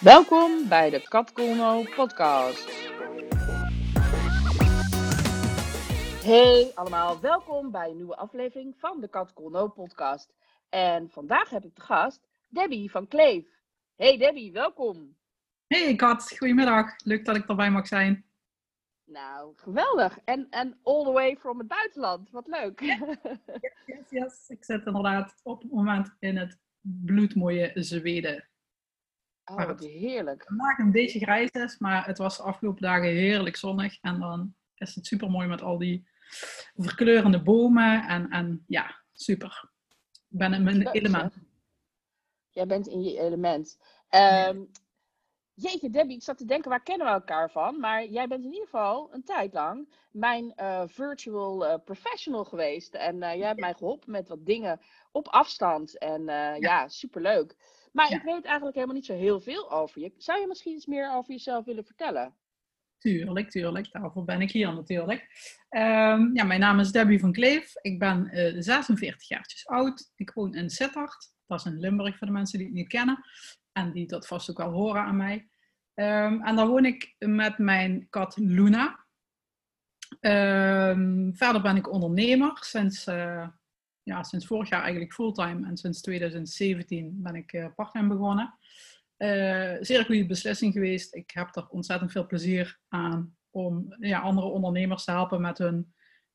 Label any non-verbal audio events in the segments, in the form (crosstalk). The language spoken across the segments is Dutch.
Welkom bij de Kat podcast. Hey allemaal, welkom bij een nieuwe aflevering van de Kat podcast. En vandaag heb ik de gast Debbie van Kleef. Hey Debbie, welkom. Hey Kat, goedemiddag. Leuk dat ik erbij mag zijn. Nou, geweldig. En, en all the way from het buitenland. Wat leuk. (laughs) Yes, yes, Ik zit inderdaad op het moment in het bloedmooie Zweden. Oh, Maar het- heerlijk. Vandaag een beetje grijs is, maar het was de afgelopen dagen heerlijk zonnig. En dan is het super mooi met al die verkleurende bomen. En, en ja, super. Ik ben in mijn Leuk, element. Jij bent in je element. Ehm, jeetje, Debbie, ik zat te denken, waar kennen we elkaar van? Maar jij bent in ieder geval een tijd lang mijn eh, virtual eh, professional geweest. En eh, jij hebt mij geholpen met wat dingen op afstand. En eh, ja. superleuk. Maar Ja. ik weet eigenlijk helemaal niet zo heel veel over je. Zou je misschien iets meer over jezelf willen vertellen? Tuurlijk, tuurlijk. Daarvoor ben ik hier natuurlijk. Ehm, ja, mijn naam is Debbie van Kleef. Ik ben eh 46 jaartjes oud. Ik woon in Sittard. Dat is in Limburg voor de mensen die het niet kennen. En die dat vast ook wel horen aan mij. Ehm, en daar woon ik met mijn kat Luna. Ehm, verder ben ik ondernemer. Sinds, eh, ja, sinds vorig jaar eigenlijk fulltime. En sinds 2017 ben ik eh parttime begonnen. Eh, zeer goede beslissing geweest. Ik heb er ontzettend veel plezier aan om ja, andere ondernemers te helpen met hun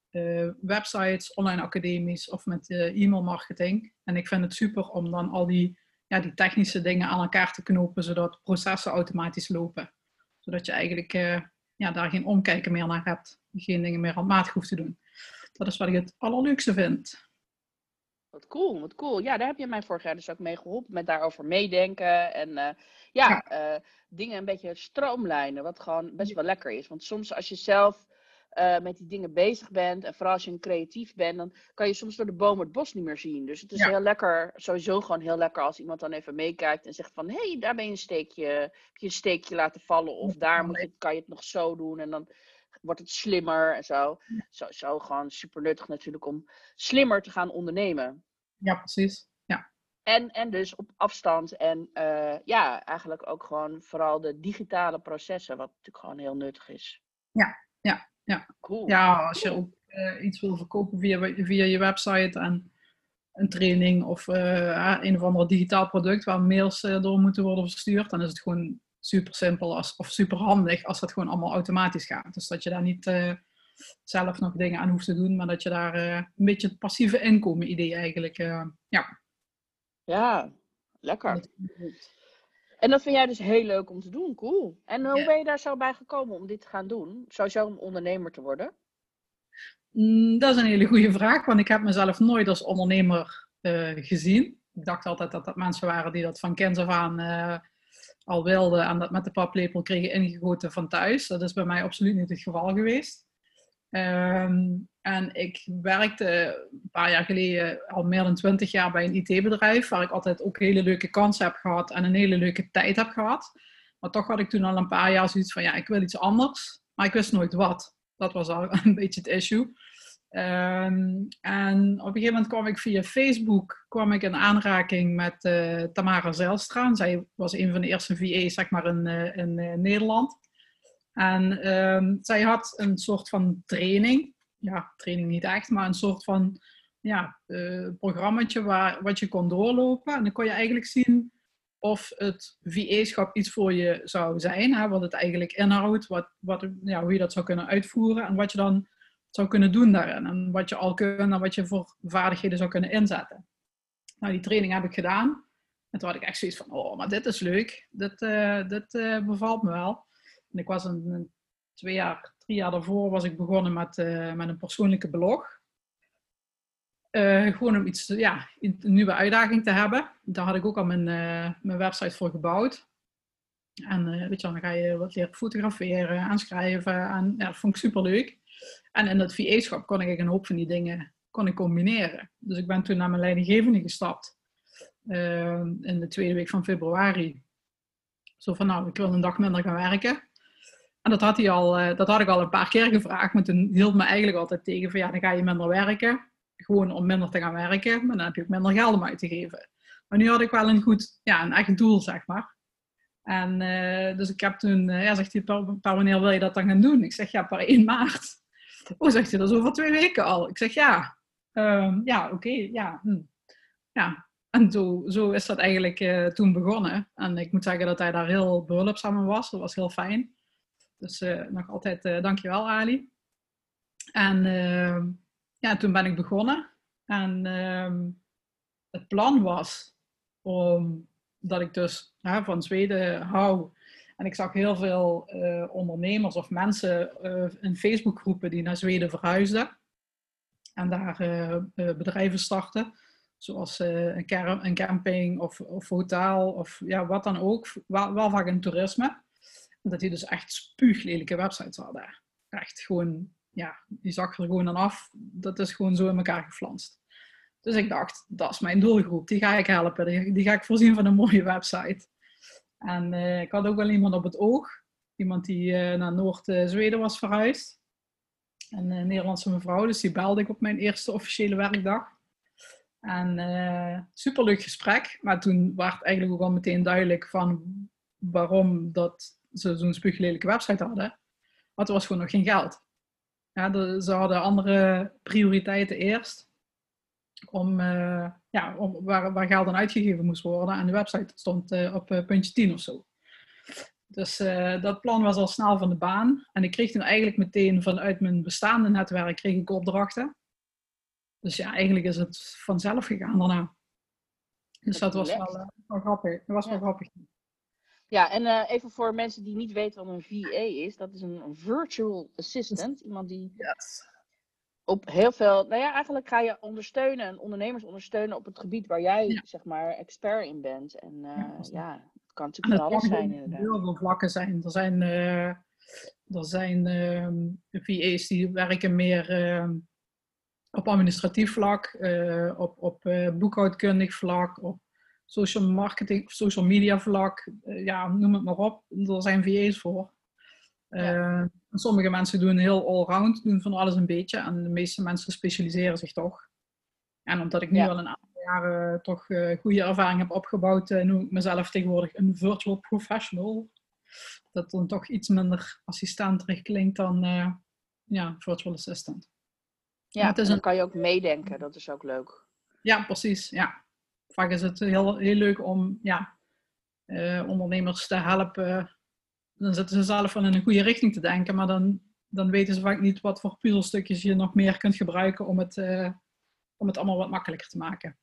eh, websites, online academies of met e-mail marketing. En ik vind het super om dan al die, ja, die technische dingen aan elkaar te knopen, zodat processen automatisch lopen. Zodat je eigenlijk ja, daar geen omkijken meer naar hebt. Geen dingen meer handmatig hoeft te doen. Dat is wat ik het allerleukste vind. Wat cool, wat cool. Ja, daar heb je mij vorig jaar dus ook mee geholpen. Met daarover meedenken. En eh, ja, eh, dingen een beetje stroomlijnen. Wat gewoon best wel lekker is. Want soms als je zelf eh, met die dingen bezig bent. En vooral als je een creatief bent. Dan kan je soms door de boom het bos niet meer zien. Dus het is Ja. heel lekker. Sowieso gewoon heel lekker als iemand dan even meekijkt. En zegt van, hé, hey, daar ben je een steekje. Heb je een steekje laten vallen. Of daar moet je, kan je het nog zo doen. En dan wordt het slimmer en zo. Zo, zo gewoon super nuttig natuurlijk om slimmer te gaan ondernemen. Ja, precies. Ja, En, en dus op afstand. En eh, ja, eigenlijk ook gewoon vooral de digitale processen, wat natuurlijk gewoon heel nuttig is. Ja, ja, ja. Cool. Ja, als je ook eh, iets wil verkopen via, via je website en een training of eh, een of ander digitaal product waar mails door moeten worden verstuurd, dan is het gewoon super simpel als, of super handig als dat gewoon allemaal automatisch gaat. Dus dat je daar niet eh, zelf nog dingen aan hoeft te doen, maar dat je daar eh, een beetje het passieve inkomen idee eigenlijk, eh, ja. Ja, lekker. En dat vind jij dus heel leuk om te doen. Cool. En hoe Ja. ben je daar zo bij gekomen om dit te gaan doen? Sowieso om ondernemer te worden? Mm, Dat is een hele goede vraag, want ik heb mezelf nooit als ondernemer eh, gezien. Ik dacht altijd dat dat mensen waren die dat van kinds af aan eh, al wilden en dat met de paplepel kregen ingegoten van thuis. Dat is bij mij absoluut niet het geval geweest. Ehm, en ik werkte een paar jaar geleden al meer dan twintig jaar bij een IT-bedrijf, waar ik altijd ook hele leuke kansen heb gehad en een hele leuke tijd heb gehad. Maar toch had ik toen al een paar jaar zoiets van, ja, ik wil iets anders, maar ik wist nooit wat. Dat was al (laughs) een beetje het issue. Ehm, en op een gegeven moment kwam ik via Facebook kwam ik in aanraking met eh, Tamara Zijlstra. Zij was een van de eerste VA's zeg maar, in, eh, in eh, Nederland. En ehm, zij had een soort van training. Ja, training niet echt, maar een soort van ja, programmaatje waar, wat je kon doorlopen. En dan kon je eigenlijk zien of het VA-schap iets voor je zou zijn. Hè, wat het eigenlijk inhoudt, wat, wat, ja, hoe je dat zou kunnen uitvoeren. En wat je dan zou kunnen doen daarin. En wat je al kunt en wat je voor vaardigheden zou kunnen inzetten. Nou, die training heb ik gedaan. En toen had ik echt zoiets van, oh, maar dit is leuk. Dit, eh, bevalt me wel. En ik was een, twee jaar, drie jaar daarvoor was ik begonnen met, eh, met een persoonlijke blog. Gewoon om iets, ja, een nieuwe uitdaging te hebben. Daar had ik ook al mijn, mijn website voor gebouwd. En weet je, dan ga je wat leren fotograferen en schrijven. En ja, dat vond ik super leuk. En in dat VA-schap kon ik een hoop van die dingen kon ik combineren. Dus ik ben toen naar mijn leidinggevende gestapt. eh, in de tweede week van februari. Zo van, nou, ik wil een dag minder gaan werken. En dat had, hij al, eh, dat had ik al een paar keer gevraagd. Maar toen hield me eigenlijk altijd tegen van, ja, dan ga je minder werken. Gewoon om minder te gaan werken. Maar dan heb je ook minder geld om uit te geven. Maar nu had ik wel een goed, ja, een echt doel, zeg maar. En dus ik heb toen, ja, zegt hij, paar, wanneer wil je dat dan gaan doen? Ik zeg, ja, per 1 maart. (laughs) Oh, zegt hij, dat is over twee weken al. Ik zeg, ja, ehm, ja, oké, ja. Hm. Ja, en zo, zo is dat eigenlijk toen begonnen. En ik moet zeggen dat hij daar heel behulpzaam in was. Dat was heel fijn. Dus nog altijd dankjewel, Ali. En ehm, ja, toen ben ik begonnen. En ehm, het plan was om dat ik dus van Zweden hou. En ik zag heel veel uh, ondernemers of mensen uh, in Facebookgroepen die naar Zweden verhuisden. En daar uh, bedrijven starten. Zoals een, een, camping of, of hotel of ja, wat dan ook. Wel, vaak in toerisme. Dat die dus echt spuuglelijke websites hadden. Echt gewoon ja, die zag er gewoon aan af. Dat is gewoon zo in elkaar geflanst. Dus ik dacht, dat is mijn doelgroep. Die ga ik helpen. Die, ga ik voorzien van een mooie website. En uh, ik had ook wel iemand op het oog. Iemand die uh, naar Noord-Zweden was verhuisd. Een uh, Nederlandse mevrouw. Dus die belde ik op mijn eerste officiële werkdag. En superleuk gesprek. Maar toen werd eigenlijk ook al meteen duidelijk van waarom dat ze zo'n spuuglelijke website hadden. Want er was gewoon nog geen geld. Ja, ze hadden andere prioriteiten eerst. Om, uh, ja, om, waar, waar geld aan uitgegeven moest worden. En de website stond uh, op uh, puntje 10 of zo. Dus dat plan was al snel van de baan. En ik kreeg toen eigenlijk meteen vanuit mijn bestaande netwerk kreeg ik opdrachten. Dus ja, eigenlijk is het vanzelf gegaan daarna. Dus dat, was wel, wel, grappig. Dat was wel grappig. Ja, en even voor mensen die niet weten wat een VA is, dat is een virtual assistant. Iemand die yes. Op heel veel, nou ja, eigenlijk ga je ondersteunen en ondernemers ondersteunen op het gebied waar jij, zeg maar, expert in bent. En uh, ja, ja, het kan natuurlijk van alles zijn. Er heel veel vlakken zijn. Er zijn, uh, er zijn ehm, VA's die werken meer ehm, op administratief vlak, op, op boekhoudkundig vlak, op social marketing social media vlak, uh, ja, noem het maar op. Er zijn VA's voor. Uh, sommige mensen doen heel allround, doen van alles een beetje. En de meeste mensen specialiseren zich toch. En omdat ik nu al een aantal jaren toch uh, goede ervaring heb opgebouwd, noem ik mezelf tegenwoordig een virtual professional. Dat dan toch iets minder assistenterig klinkt dan ja, virtual assistant. Ja, dan kan je ook meedenken, dat is ook leuk. Ja, precies. Ja vaak is het heel, heel leuk om ja, uh, ondernemers te helpen. Dan zitten ze zelf wel in een goede richting te denken, maar dan, dan weten ze vaak niet wat voor puzzelstukjes je nog meer kunt gebruiken om het, uh, om het allemaal wat makkelijker te maken.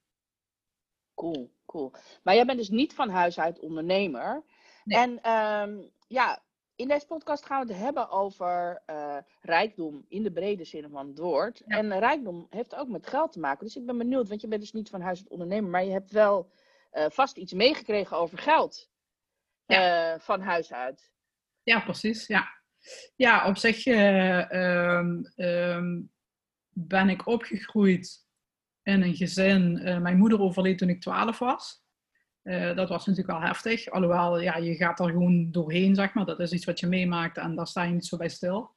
Cool, cool. Maar jij bent dus niet van huis uit ondernemer. Nee. En um, ja, in deze podcast gaan we het hebben over uh, rijkdom in de brede zin van het woord. En rijkdom heeft ook met geld te maken. Dus ik ben benieuwd, want je bent dus niet van huis uit ondernemer, maar je hebt wel uh, vast iets meegekregen over geld ja. uh, van huis uit. Ja, precies. Ja, ja op zich um, um, ben ik opgegroeid in een gezin. mijn moeder overleed toen ik 12 was. Uh, dat was natuurlijk wel heftig. Alhoewel, ja, je gaat er gewoon doorheen, zeg maar. Dat is iets wat je meemaakt en daar sta je niet zo bij stil.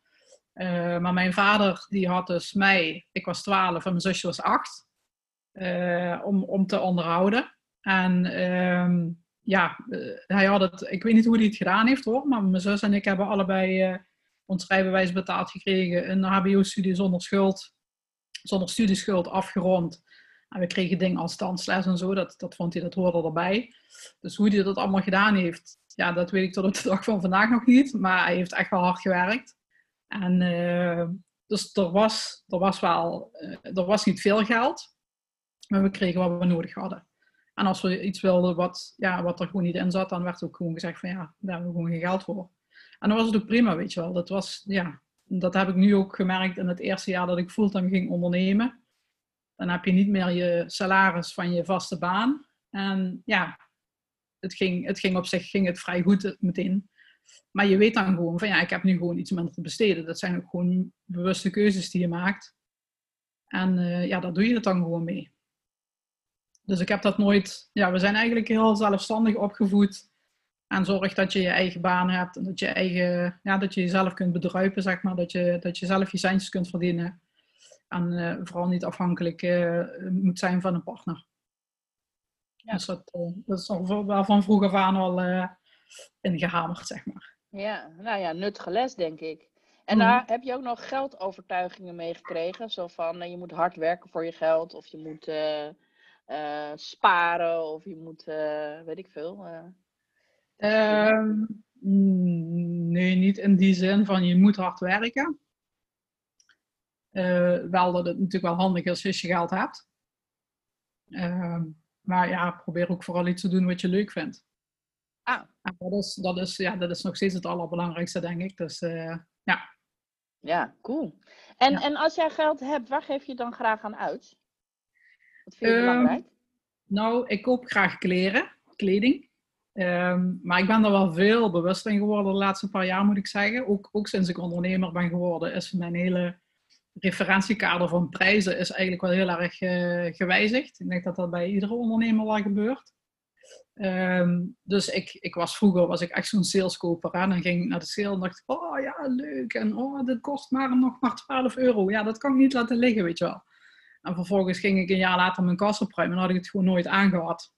Maar mijn vader, die had dus mij, ik was 12 en mijn zusje was 8, uh, eh, om, om te onderhouden. En ehm, ja, hij had het, ik weet niet hoe hij het gedaan heeft hoor, maar mijn zus en ik hebben allebei ons rijbewijs betaald gekregen. Een HBO-studie zonder schuld, zonder studieschuld afgerond. En we kregen dingen als dansles en zo, dat, dat vond hij, dat hoorde erbij. Dus hoe hij dat allemaal gedaan heeft, ja, dat weet ik tot op de dag van vandaag nog niet. Maar hij heeft echt wel hard gewerkt. En uh, dus er was, er was wel, er was niet veel geld, maar we kregen wat we nodig hadden. En als we iets wilden wat, ja, wat er gewoon niet in zat, dan werd ook gewoon gezegd van ja, daar hebben we gewoon geen geld voor. En dan was het ook prima, weet je wel. Dat was, ja, dat heb ik nu ook gemerkt in het eerste jaar dat ik fulltime ging ondernemen. Dan heb je niet meer je salaris van je vaste baan. En ja, het ging, het ging op zich ging het vrij goed meteen. Maar je weet dan gewoon van ja, ik heb nu gewoon iets minder te besteden. Dat zijn ook gewoon bewuste keuzes die je maakt. En uh, ja, daar doe je het dan gewoon mee. Dus ik heb dat nooit, ja, we zijn eigenlijk heel zelfstandig opgevoed. En zorg dat je je eigen baan hebt en dat je, eigen, ja, dat je jezelf kunt bedruipen, zeg maar. Dat je, dat je zelf je centjes kunt verdienen. En uh, vooral niet afhankelijk uh, moet zijn van een partner. Ja. Dus dat, uh, dat is al wel van vroeg af aan al, ingehamerd, zeg maar. Ja, nou ja, nuttige les, denk ik. En Mhm. daar heb je ook nog geldovertuigingen meegekregen? Zo van, eh, je moet hard werken voor je geld, of je moet eh, sparen, of je moet, eh, weet ik veel. eh. Ehm, nee, niet in die zin van je moet hard werken. Wel dat het natuurlijk wel handig is als je geld hebt. Ehm, maar ja, probeer ook vooral iets te doen wat je leuk vindt. Ah. En dat, is, dat, is, ja, dat is nog steeds het allerbelangrijkste, denk ik. Dus ja. Ja, cool. En, Ja. en als jij geld hebt, waar geef je dan graag aan uit? Wat vind je belangrijk? Nou, ik koop graag kleren, kleding. Ehm, maar ik ben er wel veel bewuster in geworden de laatste paar jaar, moet ik zeggen. Ook, ook sinds ik ondernemer ben geworden, is mijn hele referentiekader van prijzen is eigenlijk wel heel erg eh, gewijzigd. Ik denk dat dat bij iedere ondernemer wel gebeurt. Ehm, dus ik, ik was vroeger was ik echt zo'n saleskoper. Hè? Dan ging ik naar de sale en dacht oh ja, leuk. En oh, dit kost maar nog maar 12 euro. Ja, dat kan ik niet laten liggen, weet je wel. En vervolgens ging ik een jaar later mijn kast opruimen en had ik het gewoon nooit aangehad.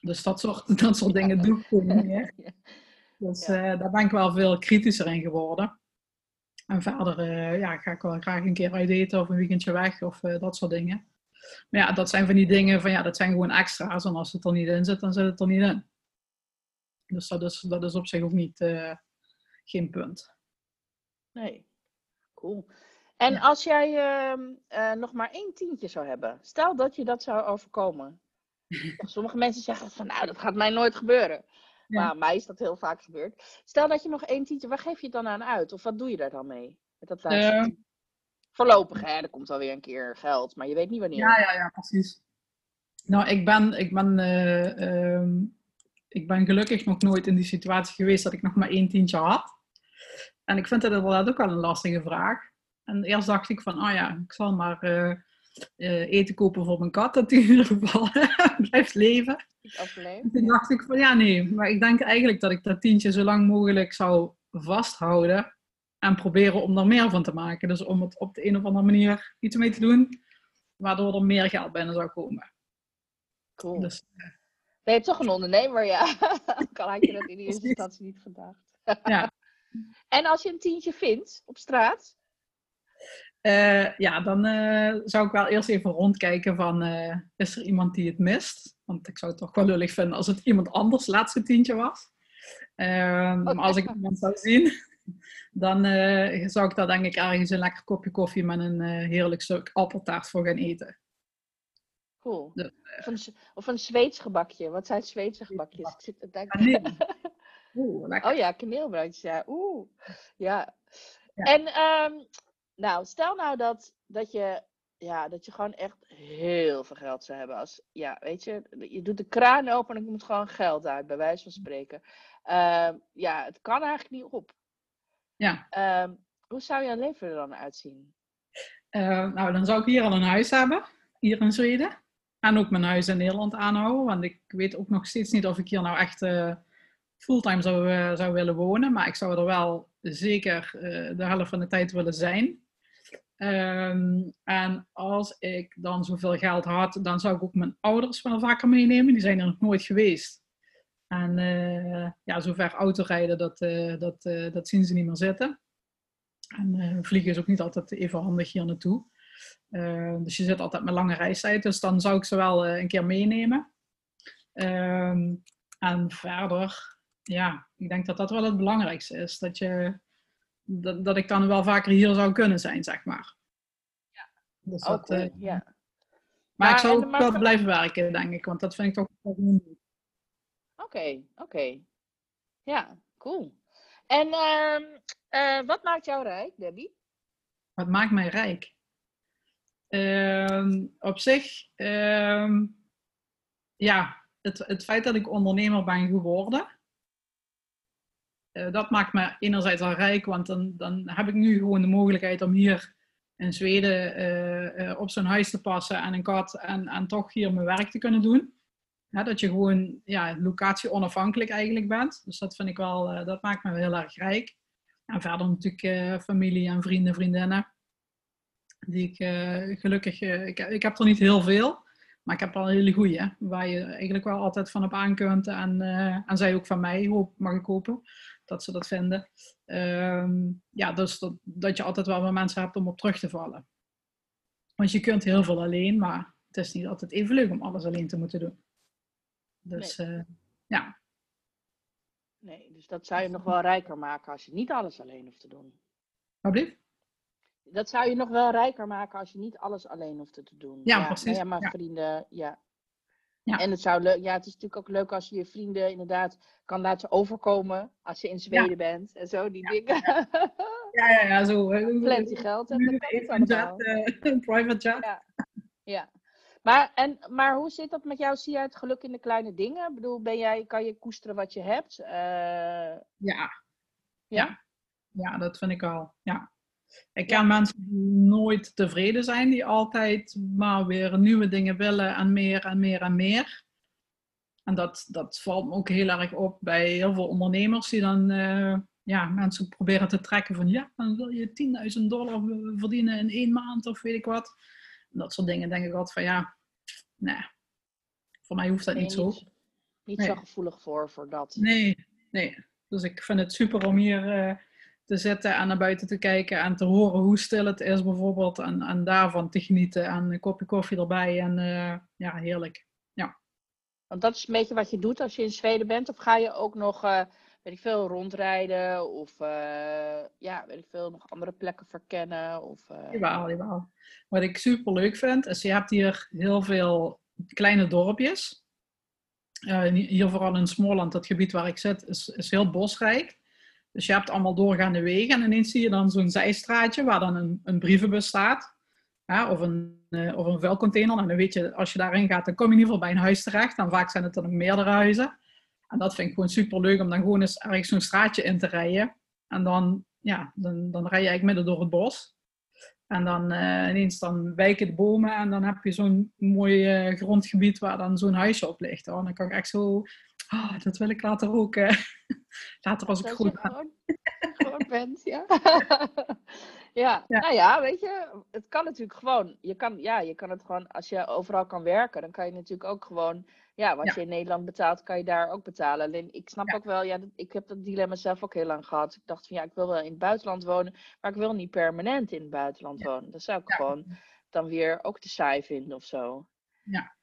Dus dat soort, (laughs) dat soort dingen doe ik gewoon niet meer. (laughs) Dus Ja. eh, daar ben ik wel veel kritischer in geworden. En verder eh, ja, ga ik wel graag een keer uit eten of een weekendje weg of eh, dat soort dingen. Maar ja, dat zijn van die dingen van ja, dat zijn gewoon extra's. En als het er niet in zit, dan zit het er niet in. Dus dat is, dat is op zich ook niet geen punt. Nee, cool. En als jij ehm, eh, nog maar één tientje zou hebben, stel dat je dat zou overkomen. (laughs) Sommige mensen zeggen van nou, dat gaat mij nooit gebeuren. Ja. Maar mij is dat heel vaak gebeurd. Stel dat je nog één tientje, waar geef je het dan aan uit? Of wat doe je daar dan mee? Met dat laatste Ehm. Voorlopig, hè? Er komt wel weer een keer geld, maar je weet niet wanneer. Ja, ja, ja, precies. Nou, ik ben, ik, ben, eh, ehm, ik ben gelukkig nog nooit in die situatie geweest dat ik nog maar één tientje had. En ik vind dat inderdaad ook wel een lastige vraag. En eerst dacht ik van, oh ja, ik zal maar eh, eh, eten kopen voor mijn kat, dat die in ieder geval (laughs) blijft leven. En toen dacht ik van, ja nee, maar ik denk eigenlijk dat ik dat tientje zo lang mogelijk zou vasthouden en proberen om er meer van te maken. Dus om het op de een of andere manier iets mee te doen, waardoor er meer geld binnen zou komen. Cool. Dus, Ben je toch een ondernemer, ja? (laughs) Kan had je dat in eerste Precies. instantie niet gedacht. Ja. (laughs) En als je een tientje vindt op straat, eh, ja, dan eh, zou ik wel eerst even rondkijken van, eh, is er iemand die het mist? Want ik zou het toch wel lullig vinden als het iemand anders laatste tientje was. Ehm, maar als ik iemand zou zien, (laughs) dan zou ik daar denk ik ergens een lekker kopje koffie met een heerlijk stuk appeltaart voor gaan eten. cool. De- Of een, of een Zweeds gebakje. Wat zijn Zweedse gebakjes? Ik zit. Kaneel. (laughs) Oeh, lekker. Oh ja, kaneelbroodjes, ja. Oeh, ja. Ja. En ehm, nou, stel nou dat, dat, je, ja, dat je gewoon echt heel veel geld zou hebben. Als, ja, weet je, je doet de kraan open en er komt gewoon geld uit, bij wijze van spreken. Ehm, ja, het kan eigenlijk niet op. Ja. Ehm, hoe zou jouw leven er dan uitzien? Eh, nou, dan zou ik hier al een huis hebben, hier in Zweden. En ook mijn huis in Nederland aanhouden, want ik weet ook nog steeds niet of ik hier nou echt eh, fulltime zou, eh, zou willen wonen. Maar ik zou er wel zeker de helft van de tijd willen zijn. Ehm, en als ik dan zoveel geld had, dan zou ik ook mijn ouders wel vaker meenemen. Die zijn er nog nooit geweest. En eh, ja, zover autorijden, dat, eh, dat, eh, dat zien ze niet meer zitten. En vliegen is ook niet altijd even handig hier naartoe. Eh, dus je zit altijd met lange reistijd. Dus dan zou ik ze wel een keer meenemen. Ehm, en verder, ja, ik denk dat dat wel het belangrijkste is. Dat, je, dat, dat ik dan wel vaker hier zou kunnen zijn, zeg maar. Dus dat, cool, eh, ja. maar, Maar- ik zou ook wel blijven werken, denk ik. Want dat vind ik toch wel moeilijk. Oké, oké. Ja, cool. En ehm, eh, wat maakt jou rijk, Debbie? Wat maakt mij rijk? Ehm, op zich, ehm, ja, het, het feit dat ik ondernemer ben geworden, eh, dat maakt me enerzijds al rijk, want dan, dan heb ik nu gewoon de mogelijkheid om hier in Zweden eh, eh, op zo'n huis te passen en een kat en, en toch hier mijn werk te kunnen doen. Dat je gewoon ja, locatie onafhankelijk eigenlijk bent. Dus dat vind ik wel, dat maakt me wel heel erg rijk. En verder natuurlijk familie en vrienden, vriendinnen. Die ik gelukkig, ik, ik heb er niet heel veel. Maar ik heb wel hele goeie, waar je eigenlijk wel altijd van op aan kunt. En, en zij ook van mij, hoop, mag ik hopen, dat ze dat vinden. Ehm, ja, dus dat, dat je altijd wel wat mensen hebt om op terug te vallen. Want je kunt heel veel alleen, maar het is niet altijd even leuk om alles alleen te moeten doen. Dus nee. Uh, ja. Nee, dus dat zou je nog wel rijker maken als je niet alles alleen hoeft te doen. Wat dat zou je nog wel rijker maken als je niet alles alleen hoeft te doen. Ja, precies. Ja, maar vrienden, ja. Ja. En het, zou leuk, ja, het is natuurlijk ook leuk als je je vrienden inderdaad kan laten overkomen als je in Zweden bent en zo, die dingen. Ja, ja, ja, zo. (laughs) Plenty geld. Een jet, uh, (laughs) een private jet. Ja, ja. Maar, en, maar hoe zit dat met jou? Zie jij het geluk in de kleine dingen? Ik bedoel, ben jij, kan je koesteren wat je hebt? Uh, ja. ja. Ja, dat vind ik al. Ja. Ik ken mensen die nooit tevreden zijn, die altijd maar weer nieuwe dingen willen en meer en meer en meer. En dat, dat valt me ook heel erg op bij heel veel ondernemers die dan uh, ja, mensen proberen te trekken van ja, dan wil je 10.000 dollar verdienen in één maand of weet ik wat. En dat soort dingen denk ik altijd van ja, nee, voor mij hoeft dat niet zo. Niet, niet zo gevoelig voor, voor dat. Nee, nee. Dus ik vind het super om hier... Uh, te zitten en naar buiten te kijken en te horen hoe stil het is bijvoorbeeld. En, en daarvan te genieten en een kopje koffie erbij. En uh, ja, heerlijk. Ja. Want dat is een beetje wat je doet als je in Zweden bent. Of ga je ook nog, uh, weet ik veel, rondrijden? Of uh, ja, weet ik veel, nog andere plekken verkennen? Of, Jawel, jawel. Wat ik super leuk vind, is je hebt hier heel veel kleine dorpjes. hier vooral in Småland, dat gebied waar ik zit, is, is heel bosrijk. Dus je hebt allemaal doorgaande wegen en ineens zie je dan zo'n zijstraatje waar dan een, een brievenbus staat. of, een, uh, of een vuilcontainer. En dan weet je, als je daarin gaat, dan kom je in ieder geval bij een huis terecht. En vaak zijn het dan ook meerdere huizen. En dat vind ik gewoon super leuk om dan gewoon eens ergens zo'n straatje in te rijden. En dan, ja, dan, dan rij je eigenlijk midden door het bos. En dan uh, ineens dan wijken de bomen en dan heb je zo'n mooi uh, grondgebied waar dan zo'n huisje op ligt. Hoor. En dan kan ik echt zo oh, dat wil ik later ook. Uh, (laughs) later als ik goed ben. (laughs) Gewoon, bent, ja. (laughs) ja. ja. Nou ja, weet je, het kan natuurlijk gewoon. Je kan, ja, je kan het gewoon, als je overal kan werken, dan kan je natuurlijk ook gewoon, ja, wat je in Nederland betaalt, kan je daar ook betalen. Alleen ik snap ook wel, ja, ik heb dat dilemma zelf ook heel lang gehad. Ik dacht van ja, ik wil wel in het buitenland wonen, maar ik wil niet permanent in het buitenland wonen. Dat zou ik gewoon dan weer ook te saai vinden of zo. Ja,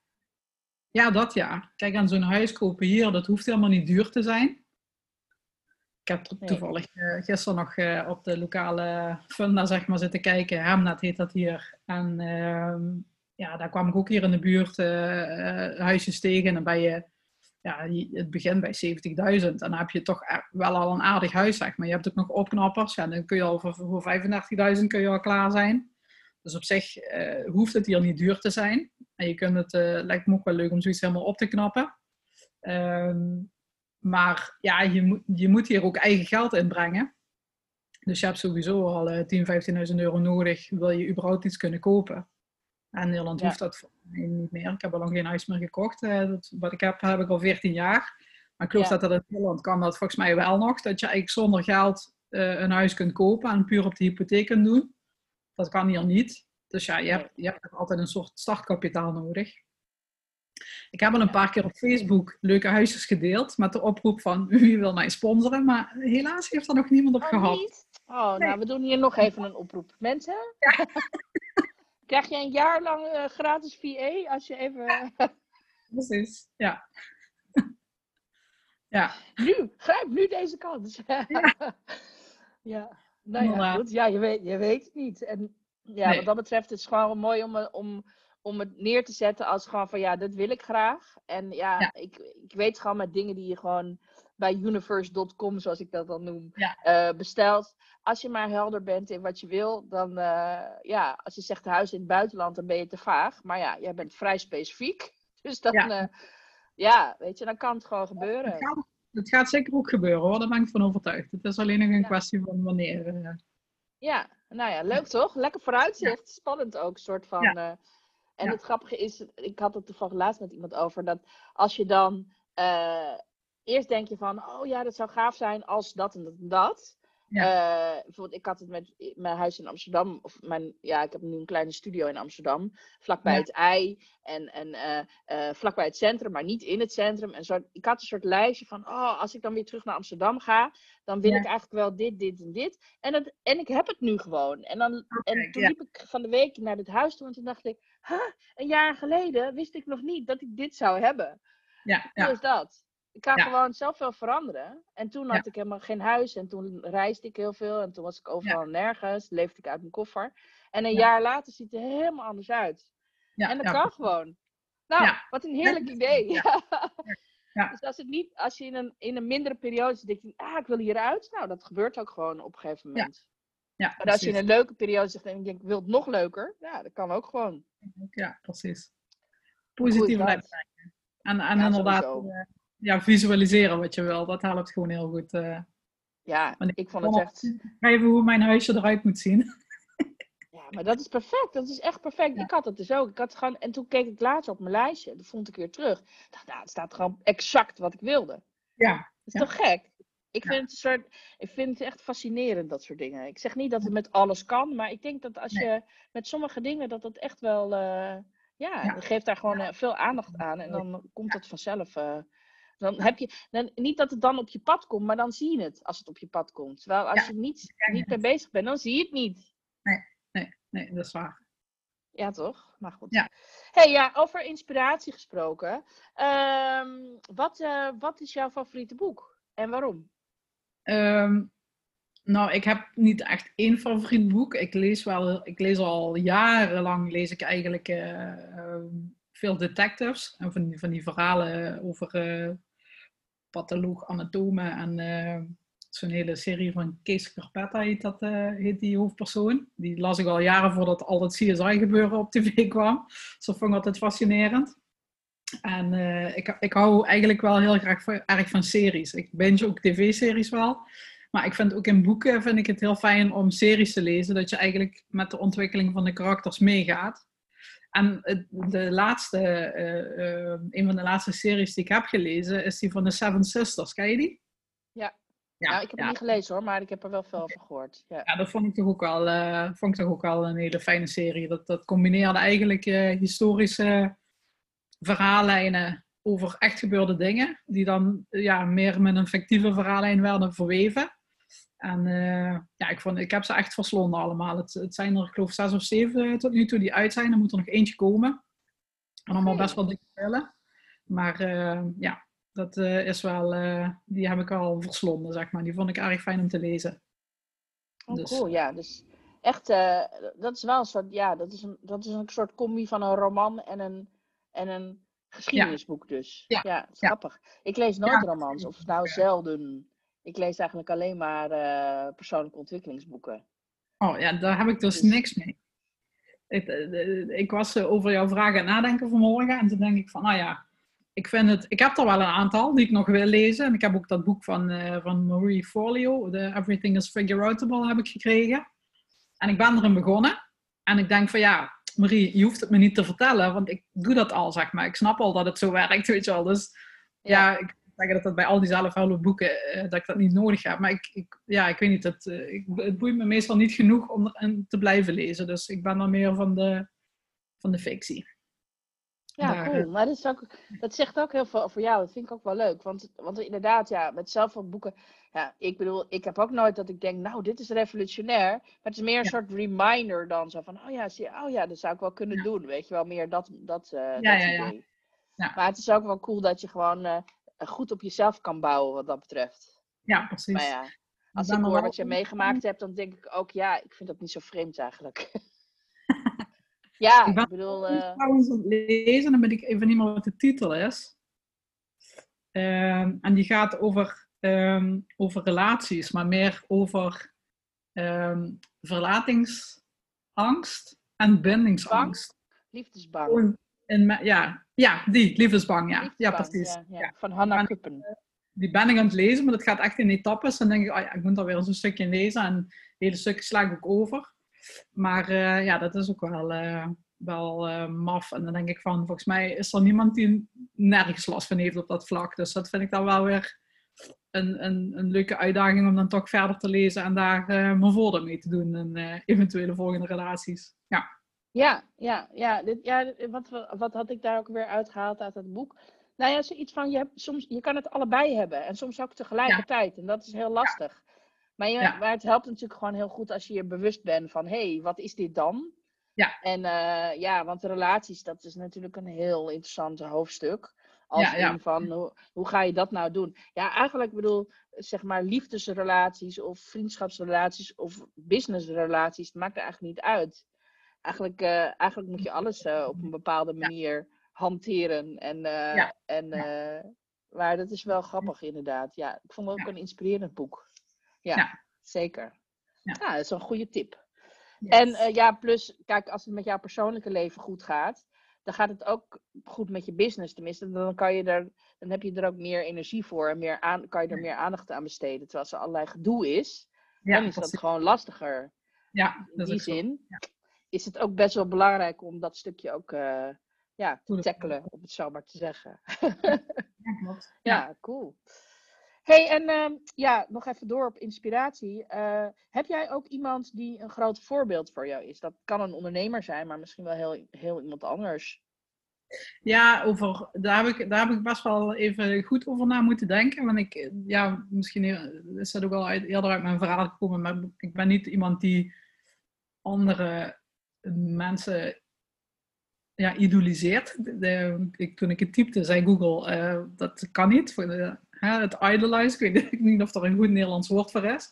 ja, dat ja. Kijk, aan zo'n huis kopen hier, dat hoeft helemaal niet duur te zijn. Ik heb toevallig uh, gisteren nog uh, op de lokale funda zeg maar, zitten kijken. Hemnet heet dat hier. En uh, ja, daar kwam ik ook hier in de buurt uh, huisjes tegen. En dan ben je, ja, het begint bij 70.000. En dan heb je toch wel al een aardig huis, zeg maar. Je hebt ook nog opknappers. Ja, dan kun je al voor, voor 35.000 kun je al klaar zijn. Dus op zich hoeft het hier niet duur te zijn. En je kunt het, uh, lijkt me ook wel leuk om zoiets helemaal op te knappen. Um, maar ja, je moet, je moet hier ook eigen geld inbrengen. Dus je hebt sowieso al uh, 10.000, 15.000 euro nodig, wil je überhaupt iets kunnen kopen. En in Nederland hoeft dat voor mij niet meer. Ik heb al lang geen huis meer gekocht. Uh, dat, wat ik heb, heb ik al 14 jaar. Maar ik geloof dat dat in Nederland kan dat volgens mij wel nog. Dat je eigenlijk zonder geld een huis kunt kopen en puur op de hypotheek kunt doen. Dat kan hier niet. Dus ja, je hebt, je hebt altijd een soort startkapitaal nodig. Ik heb al een paar keer op Facebook leuke huisjes gedeeld met de oproep van (laughs) wie wil mij sponsoren, maar helaas heeft er nog niemand op oh, gehad. Niet? Oh, nou we doen hier nog even een oproep. Mensen, ja. (laughs) krijg je een jaar lang uh, gratis VA als je even... Precies, ja. (laughs) ja. Nu, grijp nu deze kans. ja. ja. Nou ja, goed. Ja, je weet, je weet het niet. En ja, wat dat betreft is het gewoon mooi om, om, om het neer te zetten als gewoon van ja, dat wil ik graag. En ja, Ik, ik weet gewoon met dingen die je gewoon bij universe.com, zoals ik dat dan noem, uh, bestelt. Als je maar helder bent in wat je wil, dan uh, ja, als je zegt huis in het buitenland, dan ben je te vaag. Maar ja, jij bent vrij specifiek. (laughs) Dus dan, ja, uh, ja weet je, dan kan het gewoon gebeuren. Het gaat, zeker ook gebeuren hoor, daar ben ik van overtuigd. Het is alleen nog een kwestie van wanneer. Ja, nou ja, leuk toch? Lekker vooruitzicht. Spannend ook, soort van. Uh, en het grappige is, ik had het toevallig laatst met iemand over, dat als je dan uh, eerst denk je van, oh ja, dat zou gaaf zijn als dat en dat en dat. Uh, bijvoorbeeld, ik had het met mijn huis in Amsterdam, of mijn, ja, ik heb nu een kleine studio in Amsterdam, vlakbij het ei en, en uh, vlakbij het centrum, maar niet in het centrum. En zo, ik had een soort lijstje van, oh, als ik dan weer terug naar Amsterdam ga, dan wil ik eigenlijk wel dit, dit en dit. En, het, en ik heb het nu gewoon. En, dan, en toen liep ik van de week naar dit huis toe en toen dacht ik, huh, een jaar geleden wist ik nog niet dat ik dit zou hebben. Ja, ja. is dat. Ik kan gewoon zelf wel veranderen. En toen had ik helemaal geen huis. En toen reisde ik heel veel. En toen was ik overal nergens. Leefde ik uit mijn koffer. En een jaar later ziet het er helemaal anders uit. en dat kan gewoon. Nou, wat een heerlijk idee. (laughs) Ja. Dus als, het niet, als je in een, in een mindere periode zit, denk je, ah, ik wil hieruit. Nou, dat gebeurt ook gewoon op een gegeven moment. Ja. maar als je in een leuke periode zegt en je denkt, ik wil het nog leuker. Ja, dat kan ook gewoon. Ja, precies. Positief blijven. En, en inderdaad, ja, visualiseren wat je wil. Dat helpt gewoon heel goed. Uh. Ja, ik vond het echt... Even hoe mijn huisje eruit moet zien. (laughs) Ja, maar dat is perfect. Dat is echt perfect. Ik had het dus ook. Ik had gewoon... En toen keek ik later op mijn lijstje. Dat vond ik weer terug. Ik dacht, nou, het staat gewoon exact wat ik wilde. Ja. Dat is toch gek? Ik vind, het een soort, ik vind het echt fascinerend, dat soort dingen. Ik zeg niet dat het met alles kan, maar ik denk dat als je met sommige dingen, dat het echt wel, uh, ja, je geeft daar gewoon uh, veel aandacht aan en dan komt het vanzelf. Uh, dan heb je, dan, niet dat het dan op je pad komt, maar dan zie je het als het op je pad komt. Terwijl als je niet, niet mee bezig bent, dan zie je het niet. Nee, nee, nee, dat is waar. Ja, toch? Maar goed. Ja. Hey, ja, over inspiratie gesproken. Ehm, wat, uh, wat is jouw favoriete boek en waarom? Um, nou, ik heb niet echt één favoriet boek. Ik lees wel, ik lees al jarenlang lees ik eigenlijk uh, veel detectives en van, van die verhalen over uh, patholoog, anatomen en uh, zo'n hele serie van Kees Carpetta heet, dat, uh, heet die hoofdpersoon. Die las ik al jaren voordat al dat CSI gebeuren op tv kwam. Dus dat vond ik altijd fascinerend. En uh, ik, ik hou eigenlijk wel heel graag van, erg van series. Ik binge ook tv-series wel. Maar ik vind ook in boeken vind ik het heel fijn om series te lezen. Dat je eigenlijk met de ontwikkeling van de karakters meegaat. En de laatste, uh, uh, een van de laatste series die ik heb gelezen, is die van de Seven Sisters. Ken je die? Ja. Ja, nou, ik heb ja. niet gelezen hoor, maar ik heb er wel veel over gehoord. Ja, ja dat vond ik toch ook al, uh, vond ik toch ook al een hele fijne serie. Dat, dat combineerde eigenlijk historische verhaallijnen over echt gebeurde dingen, die dan ja, meer met een fictieve verhaallijn werden verweven. En uh, ja, ik, vond, ik heb ze echt verslonden allemaal. Het, het zijn er, ik geloof, zes of zeven tot nu toe die uit zijn. Er moet er nog eentje komen. En allemaal best wel dikke spellen. Maar uh, ja, dat uh, is wel, die heb ik al verslonden, zeg maar. Die vond ik erg fijn om te lezen. Oh, dus. cool, ja. Dus echt, dat is wel een soort, ja, dat is een, dat is een soort combi van een roman en een, en een geschiedenisboek dus. Ja, ja grappig. Ik lees nooit romans, of nou zelden. Ik lees eigenlijk alleen maar uh, persoonlijke ontwikkelingsboeken. Oh ja, daar heb ik dus, dus- niks mee. Ik, eh, ik was eh, over jouw vragen nadenken vanmorgen en toen denk ik van, nou ja, ik vind het, ik heb er wel een aantal die ik nog wil lezen. En ik heb ook dat boek van, uh, van Marie Forleo, The Everything is Figure heb ik gekregen. En ik ben erin begonnen. En ik denk van ja, Marie, je hoeft het me niet te vertellen, want ik doe dat al, zeg maar. Ik snap al dat het zo (laughs) werkt, weet je wel. Dus ja, ik zeggen dat dat bij al die zelfhelpende boeken, uh, dat ik dat niet nodig heb. Maar ik, ik ja, ik weet niet, het, uh, ik, het boeit me meestal niet genoeg om erin te blijven lezen. Dus ik ben dan meer van de, van de fictie. Ja, cool. Eh, maar dat, is ook, dat zegt ook heel veel voor jou. Dat vind ik ook wel leuk. Want, want inderdaad, ja, met zelfhelpboeken... Ja, ik bedoel, ik heb ook nooit dat ik denk, nou, dit is revolutionair. Maar het is meer een soort reminder dan zo van, oh ja, zie, oh ja, dat zou ik wel kunnen doen. Weet je wel, meer dat, dat, uh, ja, dat ja, idee. Ja. Maar het is ook wel cool dat je gewoon goed op jezelf kan bouwen wat dat betreft. Ja, precies. Maar ja, als ik hoor wat je meegemaakt hebt, dan denk ik ook, ja, ik vind dat niet zo vreemd eigenlijk. (laughs) ja, ik, ik bedoel... Uh... trouwens aan het lezen, dan ben ik even niet meer wat de titel is. Um, en die gaat over, um, over relaties, maar meer over um, verlatingsangst en bindingsangst. Liefdesbang ja, ja, die, liefdesbang, ja. ja, precies. Ja, Van Hannah Kuppen. Eh, die ben ik aan het lezen, maar dat gaat echt in etappes. Dan denk ik, oh ja, ik moet alweer eens een stukje lezen. En het hele stukje sla ik ook over. Maar uh, ja, dat is ook wel, uh, wel uh, maf. En dan denk ik van, volgens mij is er niemand die nergens last van heeft op dat vlak. Dus dat vind ik dan wel weer een, een, een leuke uitdaging om dan toch verder te lezen en daar mijn voordeel mee te doen in uh, eventuele volgende relaties. Ja. Ja, ja, ja. Dit, ja wat, wat had ik daar ook weer uitgehaald uit het boek? Nou ja, zoiets van, je, hebt, soms, je kan het allebei hebben en soms ook tegelijkertijd. En dat is heel lastig. Maar, je, maar het helpt natuurlijk gewoon heel goed als je je bewust bent van, hé, hey, wat is dit dan? Ja. En uh, ja, want relaties, dat is natuurlijk een heel interessant hoofdstuk. Als ja, van, hoe, hoe ga je dat nou doen? Ja, eigenlijk bedoel, zeg maar, liefdesrelaties of vriendschapsrelaties of businessrelaties, het maakt er eigenlijk niet uit. Eigenlijk, uh, eigenlijk moet je alles uh, op een bepaalde manier hanteren. En, uh, en maar dat is wel grappig inderdaad. Ja, ik vond het ook een inspirerend boek. Ja, zeker. Ja. dat is een goede tip. En ja, plus, kijk, als het met jouw persoonlijke leven goed gaat, dan gaat het ook goed met je business. Tenminste, dan, kan je er, dan heb je er ook meer energie voor en meer aan, kan je er meer aandacht aan besteden. Terwijl als er allerlei gedoe is, dan is dat gewoon lastiger. Ja, in die zin ja. Is het ook best wel belangrijk om dat stukje ook uh, ja, te tackelen, om het zo maar te zeggen. (laughs) ja, ja, cool hey, en uh, ja, nog even door op inspiratie. Uh, heb jij ook iemand die een groot voorbeeld voor jou is? Dat kan een ondernemer zijn, maar misschien wel heel, heel iemand anders. Ja, over, daar, heb ik, daar heb ik best wel even goed over na moeten denken. Want ik, ja, misschien is dat ook al uit, eerder uit mijn verhaal gekomen, maar ik ben niet iemand die andere mensen ja, idoliseert. Toen ik het typte, zei Google, uh, dat kan niet. Voor de, het idolize, (laughs) ik weet niet of er een goed Nederlands woord voor is.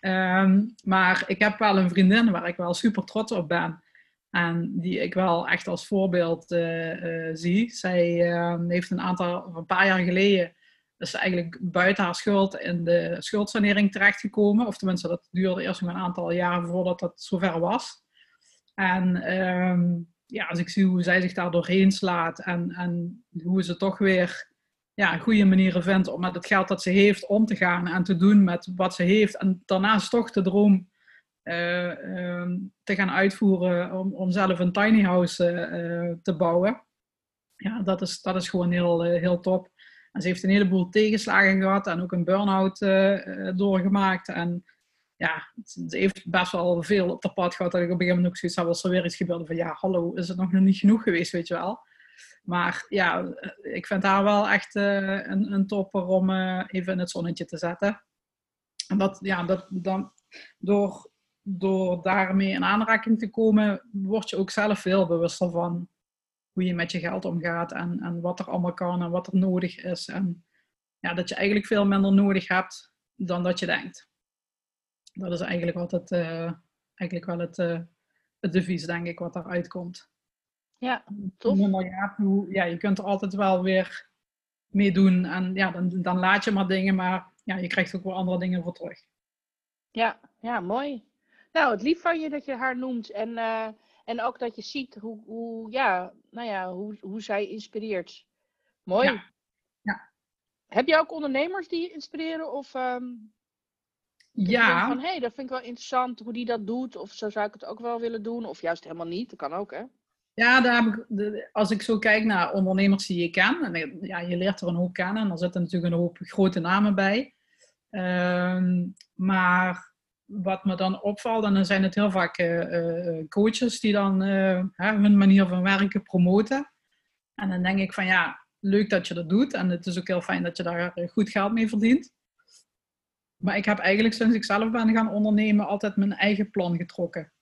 Um, maar ik heb wel een vriendin waar ik wel super trots op ben. En die ik wel echt als voorbeeld uh, uh, zie. Zij uh, heeft een aantal, een paar jaar geleden, is eigenlijk buiten haar schuld in de schuldsanering terechtgekomen. Of tenminste, dat duurde eerst nog een aantal jaren voordat dat zover was. En um, ja, als ik zie hoe zij zich daar doorheen slaat en, en hoe ze toch weer ja, goede manieren vindt om met het geld dat ze heeft om te gaan en te doen met wat ze heeft. En daarnaast toch de droom uh, uh, te gaan uitvoeren om, om zelf een tiny house uh, te bouwen. Ja, dat is, dat is gewoon heel, heel top. En ze heeft een heleboel tegenslagen gehad en ook een burn-out doorgemaakt. En ja, ze heeft best wel veel op de pad gehad dat ik op een gegeven moment ook zoiets had als er weer iets gebeurde van ja, hallo, is het nog niet genoeg geweest, weet je wel. Maar ja, ik vind haar wel echt uh, een, een topper om uh, even in het zonnetje te zetten. En dat, ja, dat, dan, door, door daarmee in aanraking te komen, word je ook zelf veel bewuster van hoe je met je geld omgaat en, en wat er allemaal kan en wat er nodig is. En ja, dat je eigenlijk veel minder nodig hebt dan dat je denkt. Dat is eigenlijk wat het, uh, eigenlijk wel het, het devies, denk ik, wat eruit komt. Ja, tof. ja, je kunt er altijd wel weer mee doen. En ja, dan, dan laat je maar dingen, maar ja, je krijgt ook wel andere dingen voor terug. Ja, ja, mooi. Nou, het lief van je dat je haar noemt. En, uh, en ook dat je ziet hoe, hoe, ja, nou ja, hoe, hoe zij inspireert. Mooi. Ja. ja. Heb je ook ondernemers die je inspireren? Of um, ja. van, hé, hey, dat vind ik wel interessant hoe die dat doet. Of zo zou ik het ook wel willen doen. Of juist helemaal niet. Dat kan ook, hè? Ja, daar heb ik, als ik zo kijk naar ondernemers die je kent, en ja, je leert er een hoop kennen, en er zitten natuurlijk een hoop grote namen bij. Ehm, maar wat me dan opvalt, en dan zijn het heel vaak uh, coaches die dan uh, hun manier van werken promoten. En dan denk ik van ja, leuk dat je dat doet. En het is ook heel fijn dat je daar goed geld mee verdient. Maar ik heb eigenlijk sinds ik zelf ben gaan ondernemen altijd mijn eigen plan getrokken.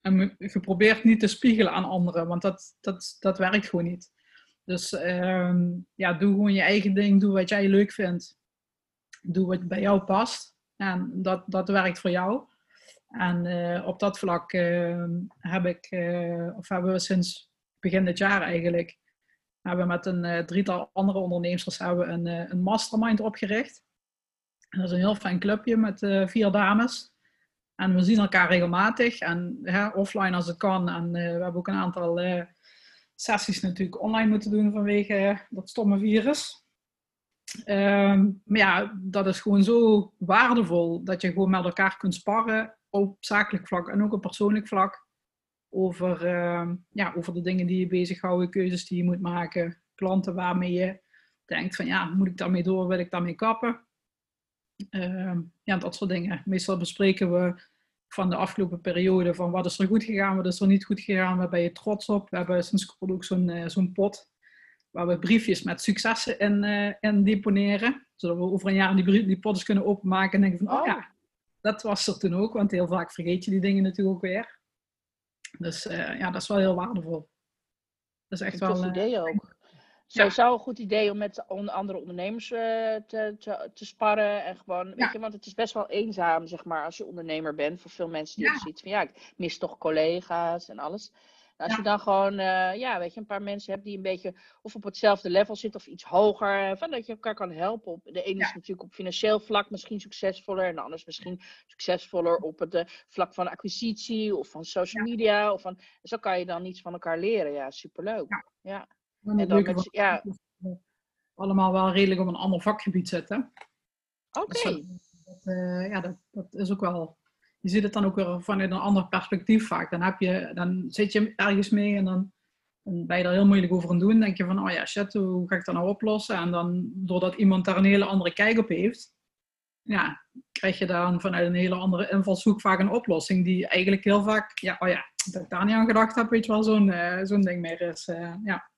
En geprobeerd niet te spiegelen aan anderen, want dat, dat, dat werkt gewoon niet. Dus uh, ja, doe gewoon je eigen ding, doe wat jij leuk vindt. Doe wat bij jou past. En dat, dat werkt voor jou. En uh, op dat vlak uh, heb ik, uh, of hebben we sinds begin dit jaar eigenlijk, hebben we met een drietal andere ondernemers hebben een, een mastermind opgericht. Dat is een heel fijn clubje met vier dames. En we zien elkaar regelmatig en offline als het kan. En uh, we hebben ook een aantal uh, sessies natuurlijk online moeten doen vanwege dat stomme virus. Um, maar ja, dat is gewoon zo waardevol dat je gewoon met elkaar kunt sparren op zakelijk vlak en ook op persoonlijk vlak. Over, uh, ja, over de dingen die je bezighouden, keuzes die je moet maken, klanten waarmee je denkt van ja, moet ik daarmee door, wil ik daarmee kappen? Ehm, ja, dat soort dingen. Meestal bespreken we van de afgelopen periode van wat is er goed gegaan, wat is er niet goed gegaan, waar ben je trots op. We hebben sinds kort ook zo'n uh, zo'n pot waar we briefjes met successen in, uh, in deponeren. Zodat we over een jaar die, die potjes kunnen openmaken en denken van, oh, ja, dat was er toen ook. Want heel vaak vergeet je die dingen natuurlijk ook weer. Dus uh, ja, dat is wel heel waardevol. Dat is echt een wel... Een idee ook. Sowieso een goed idee om met andere ondernemers uh, te, te, te, sparren. En gewoon, weet je, want het is best wel eenzaam, zeg maar, als je ondernemer bent. Voor veel mensen die ja. zoiets van, ja, ik mis toch collega's en alles. Nou, als je dan gewoon, uh, ja, weet je, een paar mensen hebt die een beetje of op hetzelfde level zitten of iets hoger, van dat je elkaar kan helpen. Op, de ene is natuurlijk op financieel vlak misschien succesvoller en de ander is misschien succesvoller op het uh, vlak van acquisitie of van social media. Of van, zo kan je dan iets van elkaar leren. Ja, superleuk. Ja. En dan met, ja. Allemaal wel redelijk op een ander vakgebied zitten. Oké. Okay. Dus uh, ja, dat, dat is ook wel je ziet het dan ook weer vanuit een ander perspectief vaak. Dan, heb je, dan zit je ergens mee en dan, dan ben je er heel moeilijk over aan doen. denk je van, oh ja, shit, hoe ga ik dat nou oplossen? En dan, doordat iemand daar een hele andere kijk op heeft, ja, krijg je dan vanuit een hele andere invalshoek vaak een oplossing die eigenlijk heel vaak, ja, oh ja, dat ik daar niet aan gedacht heb, weet je wel, zo'n uh, zo'n ding meer is. Uh, ja.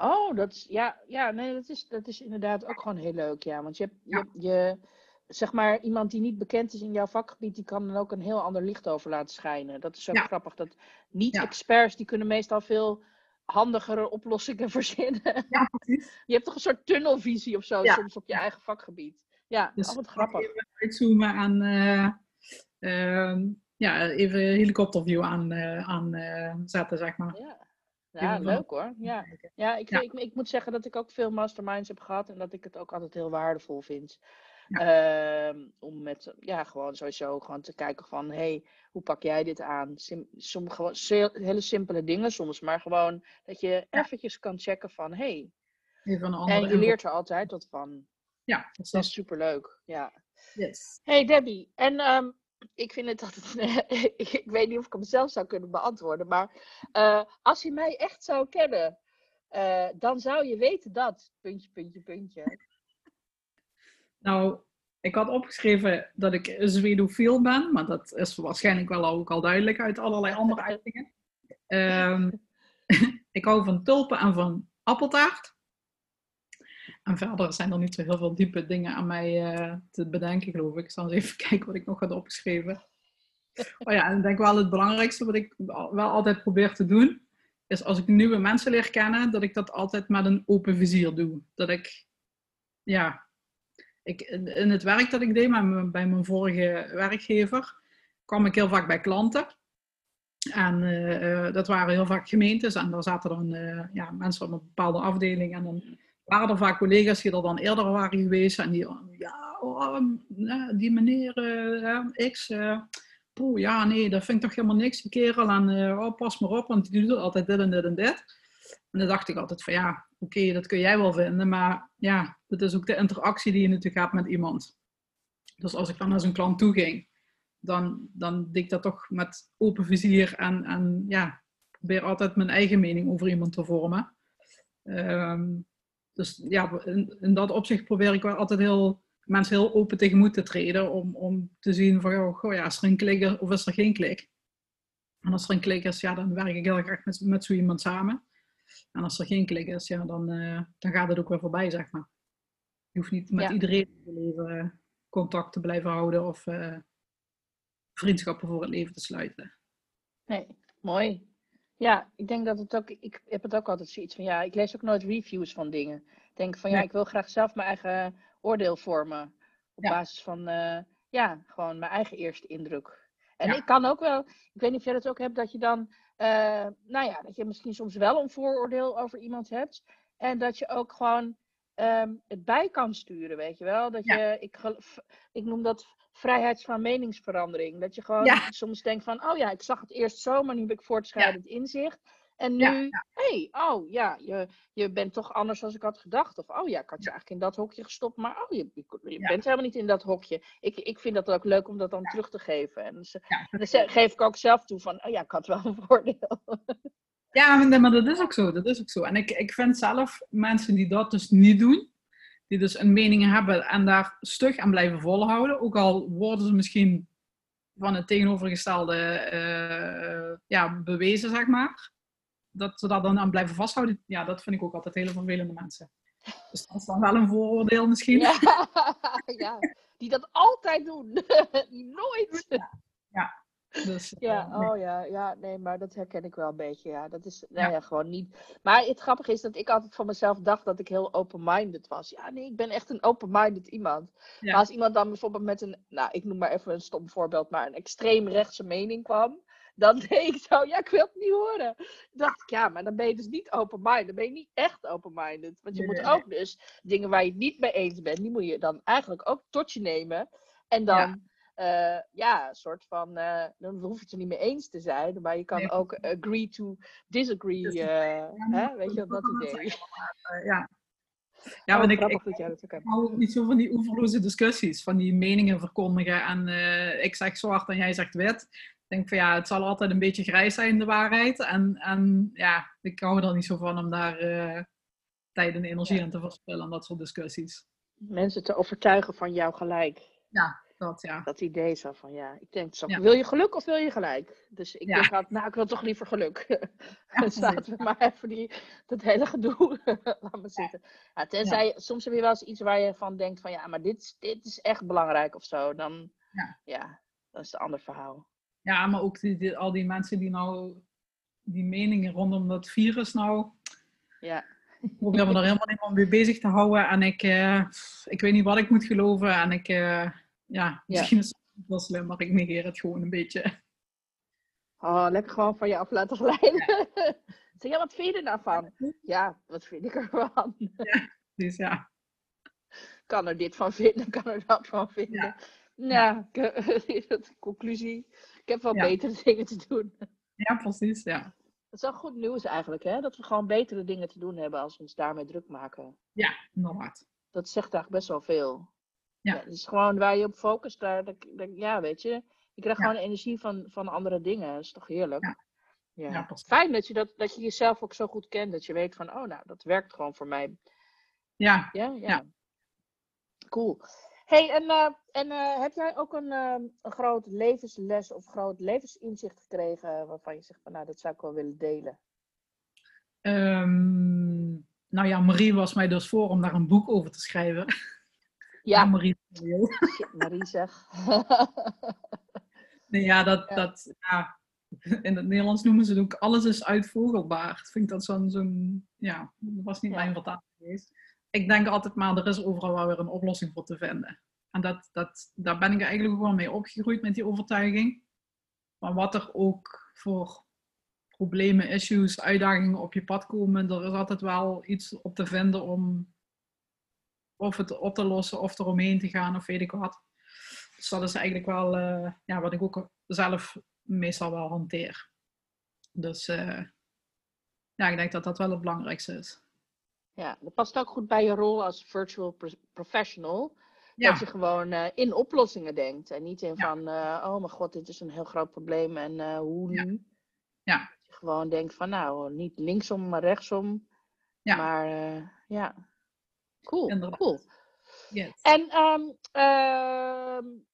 Oh, dat is, ja, ja, nee, dat is, dat is inderdaad ook gewoon heel leuk, ja. Want je hebt, je, je zeg maar, iemand die niet bekend is in jouw vakgebied, die kan dan ook een heel ander licht over laten schijnen. Dat is zo grappig. Dat niet-experts, die kunnen meestal veel handigere oplossingen (laughs) verzinnen. Ja, precies. Je hebt toch een soort tunnelvisie of zo soms op je eigen vakgebied. Ja, dus wat grappig. Even uitzoomen aan, uh, uh, ja, even helikopterview aan, uh, aan zetten, zeg maar. Ja. Ja, leuk hoor. Ja, ja, ik, Ik, ik, moet zeggen dat ik ook veel masterminds heb gehad en dat ik het ook altijd heel waardevol vind. Ehm, om met, ja, gewoon sowieso gewoon te kijken van, hey, hoe pak jij dit aan? Sim, sommige gewoon hele simpele dingen soms, maar gewoon dat je eventjes kan checken van, hey. En je leert er altijd wat van. Ja, dat is superleuk. Ja. Yes. Hey Debbie, en um, ik vind het altijd, (laughs) ik weet niet of ik hem zelf zou kunnen beantwoorden, maar uh, als je mij echt zou kennen, uh, dan zou je weten dat, puntje, puntje, puntje. (laughs) Nou, ik had opgeschreven dat ik zwedofiel ben, maar dat is waarschijnlijk wel ook al duidelijk uit allerlei andere uitingen. Um, (laughs) ik hou van tulpen en van appeltaart. En verder zijn er niet zo heel veel diepe dingen aan mij uh, te bedenken, geloof ik. Ik zal eens even (laughs) kijken wat ik nog had opgeschreven. Oh ja, en ik denk wel het belangrijkste wat ik wel altijd probeer te doen, is als ik nieuwe mensen leer kennen, dat ik dat altijd met een open vizier doe. Dat ik, ja, ik, in het werk dat ik deed bij mijn vorige werkgever, kwam ik heel vaak bij klanten. En uh, dat waren heel vaak gemeentes en daar zaten dan ja, mensen op een bepaalde afdeling. En dan waren er vaak collega's die er dan eerder waren geweest. En die, ja, oh, die meneer uh, X, poeh, ja, nee, dat vind ik toch helemaal niks, die kerel. En oh, pas maar op, want die doet altijd dit en dit en dit. En dan dacht ik altijd van ja, oké, dat kun jij wel vinden, maar ja, dat is ook de interactie die je natuurlijk hebt met iemand. Dus als ik dan naar zo'n klant toe ging, dan, dan deed ik dat toch met open vizier en, en ja, probeer altijd mijn eigen mening over iemand te vormen. Ehm, dus ja, in, in, dat opzicht probeer ik wel altijd heel, mensen heel open tegemoet te treden om, om te zien van, oh, goh, ja, is er een klik of is er geen klik? En als er een klik is, ja, dan werk ik heel graag met, met zo iemand samen. En als er geen klik is, ja, dan, uh, dan gaat het ook weer voorbij, zeg maar. Je hoeft niet met iedereen in je leven eh, contact te blijven houden of uh, vriendschappen voor het leven te sluiten. Nee, mooi. Ja, ik denk dat het ook, ik heb het ook altijd zoiets van, ja, ik lees ook nooit reviews van dingen. Ik denk van, ja, ik wil graag zelf mijn eigen oordeel vormen. Op basis van, ja, gewoon mijn eigen eerste indruk. En ik kan ook wel, ik weet niet of jij dat ook hebt, dat je dan uh, nou ja, dat je misschien soms wel een vooroordeel over iemand hebt. En dat je ook gewoon um, het bij kan sturen, weet je wel. Dat je, ik, ik noem dat vrijheid van meningsverandering. Dat je gewoon soms denkt van, oh ja, ik zag het eerst zo, maar nu heb ik voortschrijdend inzicht. En nu, hé, hey, oh ja, je, je bent toch anders dan ik had gedacht. Of, oh ja, ik had je eigenlijk in dat hokje gestopt, maar oh, je, je bent helemaal niet in dat hokje. Ik, ik vind dat ook leuk om dat dan terug te geven. En dus, dan geef ik ook zelf toe van, oh ja, ik had wel een (laughs) voordeel. Ja, maar dat is ook zo, dat is ook zo. En ik, ik vind zelf mensen die dat dus niet doen, die dus een mening hebben en daar stug aan blijven volhouden. Ook al worden ze misschien van het tegenovergestelde uh, ja, bewezen, zeg maar. Dat ze daar dan aan blijven vasthouden, ja, dat vind ik ook altijd hele vervelende mensen. Dus dat is dan wel een vooroordeel misschien. Ja, (laughs) ja die dat altijd doen. (laughs) Nooit. Ja, Dus, (laughs) ja, uh, oh ja, ja, nee, maar dat herken ik wel een beetje. Ja, dat is, nou ja. gewoon niet. Maar het grappige is dat ik altijd van mezelf dacht dat ik heel open-minded was. Ja, nee, ik ben echt een open-minded iemand. Maar als iemand dan bijvoorbeeld met een, nou, ik noem maar even een stom voorbeeld, maar een extreem rechtse mening kwam, dan (laughs) deed ik zo, ja, ik wil het niet horen. Dan dacht ik, ja, maar dan ben je dus niet open-minded. Dan ben je niet echt open-minded. Want je moet ook dus dingen waar je het niet mee eens bent, die moet je dan eigenlijk ook tot je nemen. En dan uh, ja, een soort van, uh, dan hoef je het er niet mee eens te zijn, maar je kan ook agree to disagree, uh, hè? weet je, dat idee. Ja, ja oh, want ik, dat dat hou niet zo van die oeverloze discussies, van die meningen verkondigen en ik zeg zwart en jij zegt wit. Ik denk van ja, het zal altijd een beetje grijs zijn, de waarheid. En, en ja, ik hou er niet zo van om daar tijd en energie aan te verspillen, dat soort discussies. Mensen te overtuigen van jouw gelijk. Ja, dat, ja. Dat idee zo van, ja, ik denk zo, wil je geluk of wil je gelijk? Dus ik denk, altijd, nou, ik wil toch liever geluk. (laughs) Dan staat we maar even die, dat hele gedoe, (laughs) laat me zitten. Ja, tenzij, soms heb je wel eens iets waar je van denkt van, ja, maar dit, dit is echt belangrijk of zo. Dan, ja, dat is een ander verhaal. Ja, maar ook die, al die mensen die nou, die meningen rondom dat virus nou... Ja. (laughs) Ik probeer me er helemaal niet mee bezig te houden. En ik, uh, ik weet niet wat ik moet geloven. En ik, uh, ja, misschien is het wel slim, maar ik negeer het gewoon een beetje. Oh, lekker gewoon van je af laten glijden. Ja. (laughs) zeg, ja, wat vind je er nou? Ja, wat vind ik ervan? (laughs) Ja, dus ja. Kan er dit van vinden, kan er dat van vinden. Nou, ja, ja. (laughs) conclusie. Ik heb wel betere dingen te doen. Ja, precies, ja. Dat is wel goed nieuws eigenlijk, hè? Dat we gewoon betere dingen te doen hebben als we ons daarmee druk maken. Ja, inderdaad. Dat zegt eigenlijk best wel veel. Ja. Dus gewoon waar je op focust, daar, ja, weet je. Je krijgt gewoon energie van, van andere dingen. Dat is toch heerlijk? Ja. Ja. Fijn dat je, dat, dat je jezelf ook zo goed kent. Dat je weet van, oh nou, dat werkt gewoon voor mij. Ja. Ja, ja. Cool. hey, en, uh, en uh, heb jij ook een, uh, een groot levensles of groot levensinzicht gekregen waarvan je zegt van, nou, dat zou ik wel willen delen? Um, nou ja, Marie was mij dus voor om daar een boek over te schrijven. (laughs) Ja, Marie. (laughs) Marie zeg. (laughs) nee, ja, dat, dat, ja, in het Nederlands noemen ze het ook alles is uitvogelbaar. Ik vind dat zo'n, zo'n ja, dat was niet mijn vertaling geweest. Ik denk altijd maar, er is overal wel weer een oplossing voor te vinden. En dat, dat, daar ben ik eigenlijk gewoon mee opgegroeid met die overtuiging. Maar wat er ook voor problemen, issues, uitdagingen op je pad komen, er is altijd wel iets op te vinden om of het op te lossen of eromheen te gaan of weet ik wat. Dus dat is eigenlijk wel uh, ja, wat ik ook zelf meestal wel hanteer. Dus uh, ja, ik denk dat dat wel het belangrijkste is. Ja, dat past ook goed bij je rol als virtual professional. Ja. Dat je gewoon uh, in oplossingen denkt. En niet in ja. van, oh mijn god, dit is een heel groot probleem en hoe nu? Ja. Dat je gewoon denkt van, nou, niet linksom, maar rechtsom. Ja. Maar ja, Cool, cool. Yes. En um,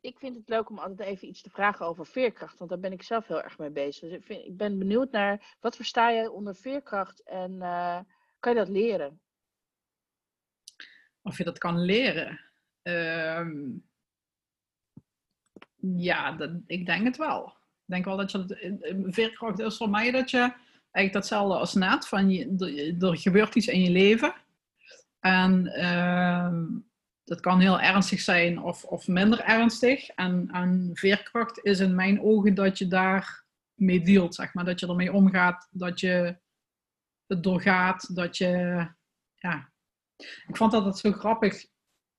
ik vind het leuk om altijd even iets te vragen over veerkracht, want daar ben ik zelf heel erg mee bezig. Dus ik, vind, ik ben benieuwd naar, wat versta jij onder veerkracht en uh, kan je dat leren? Of je dat kan leren? Um, ja, dat, ik denk het wel. Ik denk wel dat je, veerkracht is voor mij dat je eigenlijk datzelfde als net. Van je, er gebeurt iets in je leven. En uh, dat kan heel ernstig zijn of, of minder ernstig. En, veerkracht is in mijn ogen dat je daar mee zeg maar. Dat je ermee omgaat, dat je het doorgaat, dat je... Ja. Ik vond dat het zo grappig.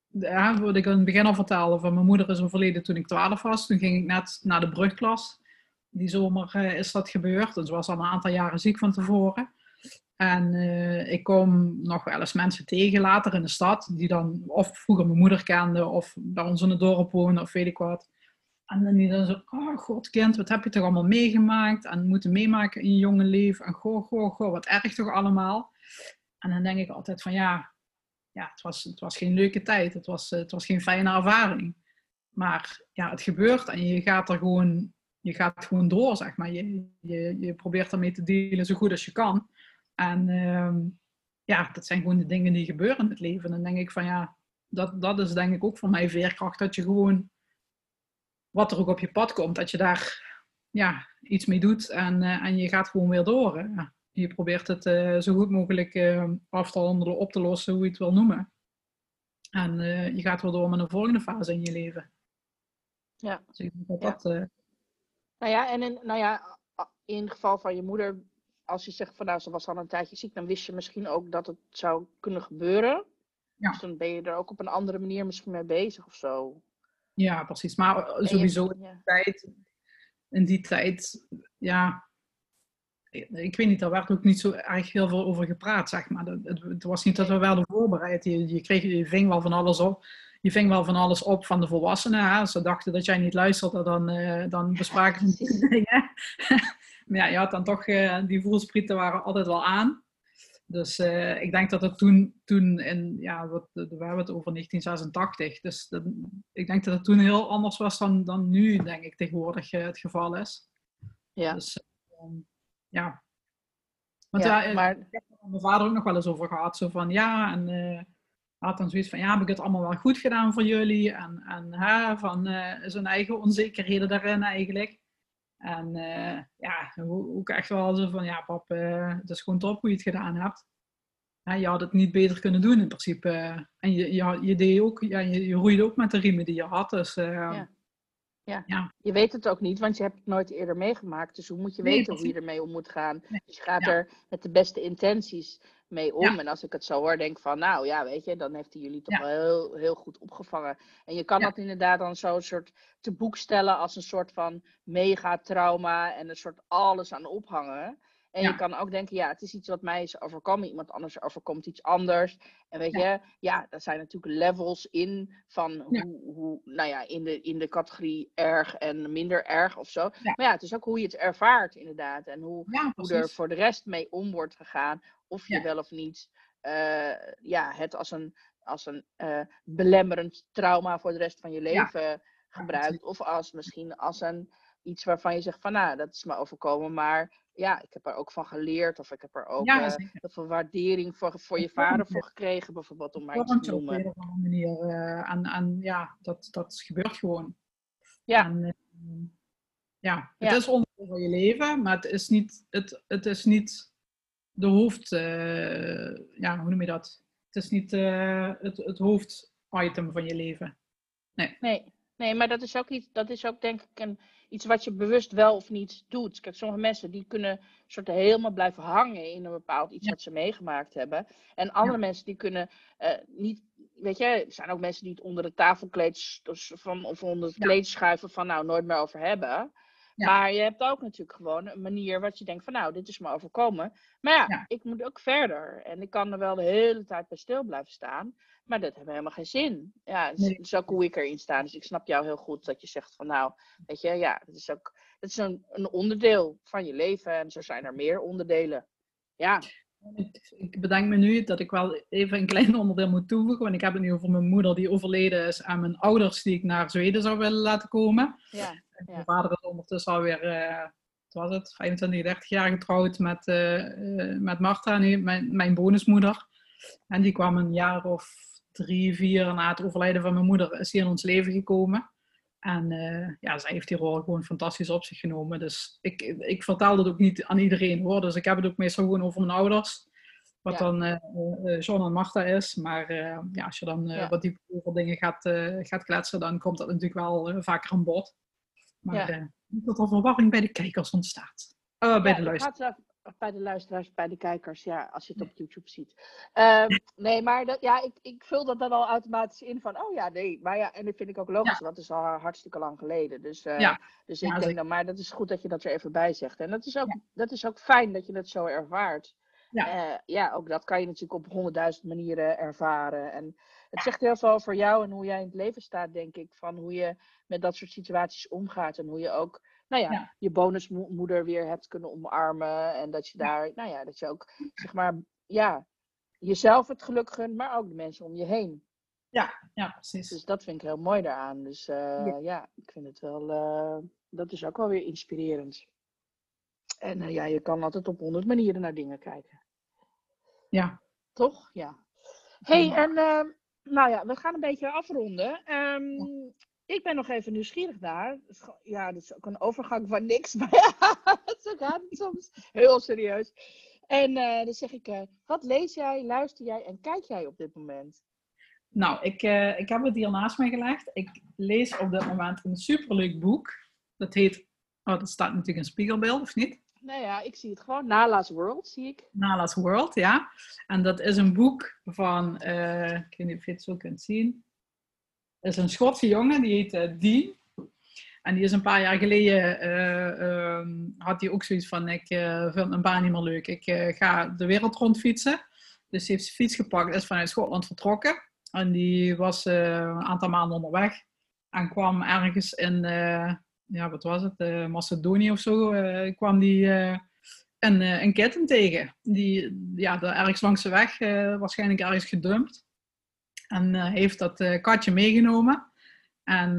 Ja, wat ik in het begin al vertelde, van mijn moeder is overleden toen ik 12 was. Toen ging ik net naar de brugklas die zomer uh, is dat gebeurd. Dus was al een aantal jaren ziek van tevoren. En uh, ik kom nog wel eens mensen tegen later in de stad, die dan of vroeger mijn moeder kenden, of bij ons in het dorp wonen, of weet ik wat. En dan die dan zo, oh god kind, wat heb je toch allemaal meegemaakt en moeten meemaken in je jonge leven. En goh, goh, goh, wat erg toch allemaal. En dan denk ik altijd van ja, ja, het was, het was geen leuke tijd. Het was, het was geen fijne ervaring. Maar ja, het gebeurt en je gaat er gewoon, je gaat gewoon door, zeg maar. Je, je, je probeert ermee te dealen zo goed als je kan. En ehm, ja, dat zijn gewoon de dingen die gebeuren in het leven. En dan denk ik van ja, dat, dat is denk ik ook voor mij veerkracht. Dat je gewoon, wat er ook op je pad komt, dat je daar ja, iets mee doet en, uh, en je gaat gewoon weer door. Je probeert het uh, zo goed mogelijk uh, afstanden op te lossen, hoe je het wil noemen. En je gaat weer door met een volgende fase in je leven. Ja. Dus ik denk dat Ja. dat... Nou ja, en in, nou ja, in het geval van je moeder, als je zegt van nou, ze was al een tijdje ziek, dan wist je misschien ook dat het zou kunnen gebeuren. Ja. Dus dan ben je er ook op een andere manier misschien mee bezig of zo. ja, precies. Maar eh, sowieso in die tijd, in die tijd, ja, ik weet niet, daar werd ook niet zo erg heel veel over gepraat, zeg maar. Het, het was niet dat we werden voorbereid. Je, je, kreeg, je ving wel van alles op. Je ving wel van alles op van de volwassenen. Hè? Als ze dachten dat jij niet luisterde, dan, eh, dan bespraken ze precies. dingen. (laughs) maar ja, je had dan toch, eh, die voelsprieten waren altijd wel aan. Dus eh, ik denk dat het toen, toen in, ja, wat, we hebben het over 1986. Dus dat- ik denk dat het toen heel anders was dan, dan nu, denk ik, tegenwoordig het geval is. Ja, Dus eh, ja. Want Ja, ja, maar ik heb er met mijn vader ook nog wel eens over gehad. Zo van ja, en had dan zoiets van ja, heb ik het allemaal wel goed gedaan voor jullie? En, en hè, van eh, zijn eigen onzekerheden daarin eigenlijk. En eh, ja, ook echt wel zo van ja, pap, eh, het is gewoon top hoe je het gedaan hebt. Je had het niet beter kunnen doen in principe. En je, je, je deed ook, ja, je, je roeide ook met de riemen die je had. Dus Ja. Ja. Ja. je weet het ook niet, want je hebt het nooit eerder meegemaakt. Dus hoe moet je Nee, weten hoe je ermee om moet gaan? Nee. Dus je gaat Ja. er met de beste intenties mee om. Ja. En als ik het zo hoor, denk ik van, nou ja, weet je, dan heeft hij jullie toch wel heel, heel goed opgevangen. En je kan dat inderdaad dan zo'n soort te boek stellen als een soort van megatrauma en een soort alles aan ophangen. En Ja. je kan ook denken, ja, het is iets wat mij is overkomen, iemand anders overkomt iets anders. En weet Ja. je, ja, daar zijn natuurlijk levels in van Ja. hoe, hoe nou ja, in de, in de categorie erg en minder erg of zo. Maar ja, het is ook hoe je het ervaart inderdaad. En hoe, hoe er voor de rest mee om wordt gegaan. Of je wel of niet eh, ja, het als een, als een eh, belemmerend trauma voor de rest van je leven gebruikt. Of als misschien als een iets waarvan je zegt van nou, dat is me overkomen. Maar ja, ik heb er ook van geleerd. Of ik heb er ook Ja, eh, heel veel waardering voor, voor je vader voor gekregen. Bijvoorbeeld om maar iets te je op een noemen. of andere manier. eh, en, en ja, dat, dat gebeurt gewoon. Ja. En, eh, ja, het Ja. is onderdeel van je leven, maar het is niet, het, het is niet de hoofd... eh, ja, hoe noem je dat? Het is niet het, het hoofditem van je leven. Nee, nee, maar dat is ook iets, dat is ook denk ik een, iets wat je bewust wel of niet doet. Kijk, sommige mensen die kunnen soort helemaal blijven hangen in een bepaald iets Ja. wat ze meegemaakt hebben. En andere mensen die kunnen eh, niet, weet je, er zijn ook mensen die het onder de tafelkleed dus van, of onder het Ja. kleed schuiven van nou nooit meer over hebben. Ja. Maar je hebt ook natuurlijk gewoon een manier wat je denkt van nou, dit is me overkomen. Maar ja, Ja. ik moet ook verder. En ik kan er wel de hele tijd bij stil blijven staan. Maar dat heeft helemaal geen zin. Ja, dat is, Nee. dat is ook hoe ik erin sta. Dus ik snap jou heel goed dat je zegt van nou, weet je, ja, dat is ook dat is een, een onderdeel van je leven. En zo zijn er meer onderdelen. Ja, Ik, bedenk me nu dat ik wel even een klein onderdeel moet toevoegen. Want ik heb het nu over mijn moeder die overleden is en mijn ouders die ik naar Zweden zou willen laten komen. ja, Ja. Mijn vader is ondertussen alweer, eh wat was het, 25, 30 jaar getrouwd met, eh, met Marta, nee, mijn, mijn bonusmoeder. En die kwam een jaar of drie, vier na het overlijden van mijn moeder, is in ons leven gekomen. En eh, ja, zij heeft die rol gewoon fantastisch op zich genomen. Dus ik, ik vertel dat ook niet aan iedereen hoor. Dus ik heb het ook meestal gewoon over mijn ouders. Wat Ja. dan eh, John en Marta is. Maar ja, als je dan Ja. wat dieper over dingen gaat, gaat kletsen, dan komt dat natuurlijk wel vaker aan bod. Maar Ja. dat er verwarring bij de kijkers ontstaat. Bij Ja, de luisteraars. Bij de luisteraars, bij de kijkers, ja, als je het op YouTube ziet. Ehm, nee, maar dat, ja, ik, ik vul dat dan al automatisch in van, oh ja, nee. Maar ja, en dat vind ik ook logisch, want het is al hartstikke lang geleden. Dus, eh, Ja. dus Ja, ik denk dan, maar dat is goed dat je dat er even bij zegt. En dat is ook, dat is ook fijn dat je dat zo ervaart. Ja. Eh, ja, ook dat kan je natuurlijk op honderdduizend manieren ervaren. En het zegt heel veel over jou en hoe jij in het leven staat, denk ik. Van hoe je met dat soort situaties omgaat. En hoe je ook, nou ja, Ja. je bonusmoeder weer hebt kunnen omarmen. En dat je daar, nou ja, dat je ook, zeg maar, ja, jezelf het geluk gunt, maar ook de mensen om je heen. Ja, ja precies. Dus dat vind ik heel mooi daaraan. Dus ja. ja. ik vind het wel, dat is ook wel weer inspirerend. En ja, je kan altijd op honderd manieren naar dingen kijken. Ja. Toch? Ja. hey, en uh, nou ja, we gaan een beetje afronden. Um, ik ben nog even nieuwsgierig naar. Ja, dat is ook een overgang van niks, (laughs) maar ja, zo gaat het soms. Heel serieus. En uh, dan zeg ik, uh, wat lees jij, luister jij en kijk jij op dit moment? Nou, ik, uh, ik heb het hier naast mij gelegd. Ik lees op dit moment een superleuk boek. Dat heet, oh, dat staat natuurlijk in spiegelbeeld, of niet? Nou ja, ik zie het gewoon. Nala's World, zie ik. Nala's World, ja. En dat is een boek van, ik weet niet of je het zo kunt zien. Is een Schotse jongen, die heet uh, Dean. En die is een paar jaar geleden, uh, um, had hij ook zoiets van, ik vind mijn baan niet meer leuk. Ik ga de wereld rond fietsen. Dus hij heeft zijn fiets gepakt, is vanuit Schotland vertrokken. En die was een aantal maanden onderweg. En kwam ergens in ja, wat was het, Macedonië of zo, kwam die een, een kitten tegen. Die ja, ergens langs de weg waarschijnlijk ergens gedumpt. En heeft dat katje meegenomen en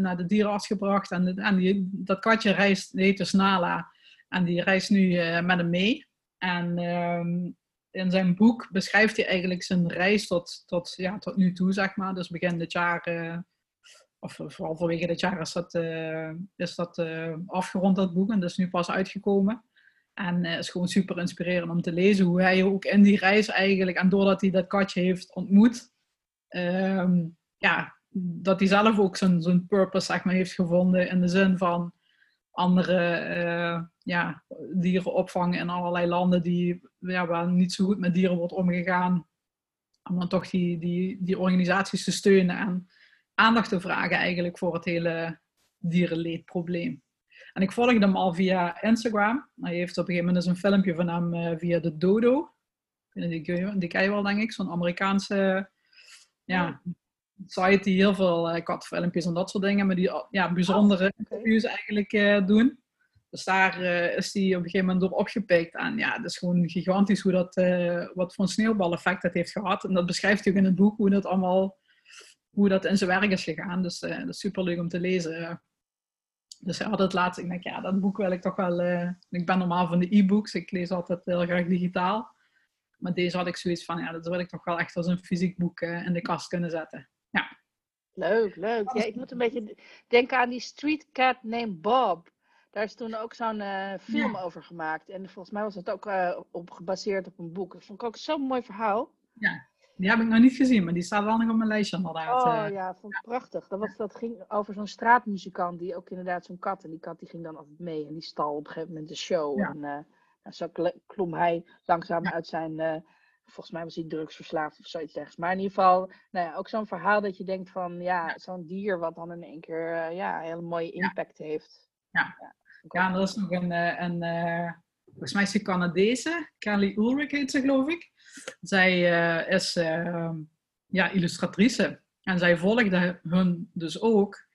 naar de dierenarts gebracht. En, en die, dat katje reist, heet dus Nala. En die reist nu met hem mee. En ehm, in zijn boek beschrijft hij eigenlijk zijn reis tot, tot, ja, tot nu toe, zeg maar. Dus begin dit jaar of eh, vooral vanwege dit jaar is dat, uh, is dat uh, afgerond, dat boek. En dat is nu pas uitgekomen. En is gewoon super inspirerend om te lezen hoe hij ook in die reis eigenlijk, en doordat hij dat katje heeft ontmoet, um, ja, dat hij zelf ook zijn, zijn purpose zeg maar, heeft gevonden in de zin van andere uh, ja, dieren opvangen in allerlei landen die, ja, waar niet zo goed met dieren wordt omgegaan. Om dan toch die, die, die organisaties te steunen en aandacht te vragen eigenlijk voor het hele dierenleedprobleem. En ik volgde hem al via Instagram. Hij heeft op een gegeven moment dus een filmpje van hem uh, via de Dodo. Die, die ken je wel, denk ik. Zo'n Amerikaanse ja, site die heel veel uh, katfilmpjes en dat soort dingen, maar die ja, bijzondere oh, okay. interviews eigenlijk uh, doen. Dus daar is hij op een gegeven moment door opgepikt. En ja, het is gewoon gigantisch hoe dat, wat voor een sneeuwbaleffect dat heeft gehad. En dat beschrijft hij ook in het boek, hoe dat allemaal hoe dat in zijn werk is gegaan. Dus dat is super leuk om te lezen. Dus hij had het laatst, ik denk, ja, dat boek wil ik toch wel. Ik ben normaal van de e-books, ik lees altijd heel graag digitaal. Maar deze had ik zoiets van, ja, dat wil ik toch wel echt als een fysiek boek uh, in de kast kunnen zetten. Ja. Leuk, leuk. Ja, ik moet een beetje denken aan die Street Cat named Bob. Daar is toen ook zo'n film ja. over gemaakt. En volgens mij was het ook op gebaseerd op een boek. Dat vond ik ook zo'n mooi verhaal. Ja, die heb ik nog niet gezien, maar die staat wel nog op mijn lijstje inderdaad. Oh eh. ja, vond ik prachtig. Dat, was, dat ging over zo'n straatmuzikant die ook inderdaad zo'n kat. En die kat die ging dan altijd mee en die stal op een gegeven moment de show. En uh, zo klom hij langzaam uit zijn... Uh, volgens mij was hij drugsverslaafd of zoiets dergelijks. Maar in ieder geval, nou ja, ook zo'n verhaal dat je denkt van... Ja, zo'n dier wat dan in één keer ja, een hele mooie impact heeft. Ja, ja, en er is nog een... een volgens mij is ze Canadese. Kelly Ulrich heet ze, geloof ik. Zij uh, is uh, ja, illustratrice en zij volgde hun dus ook.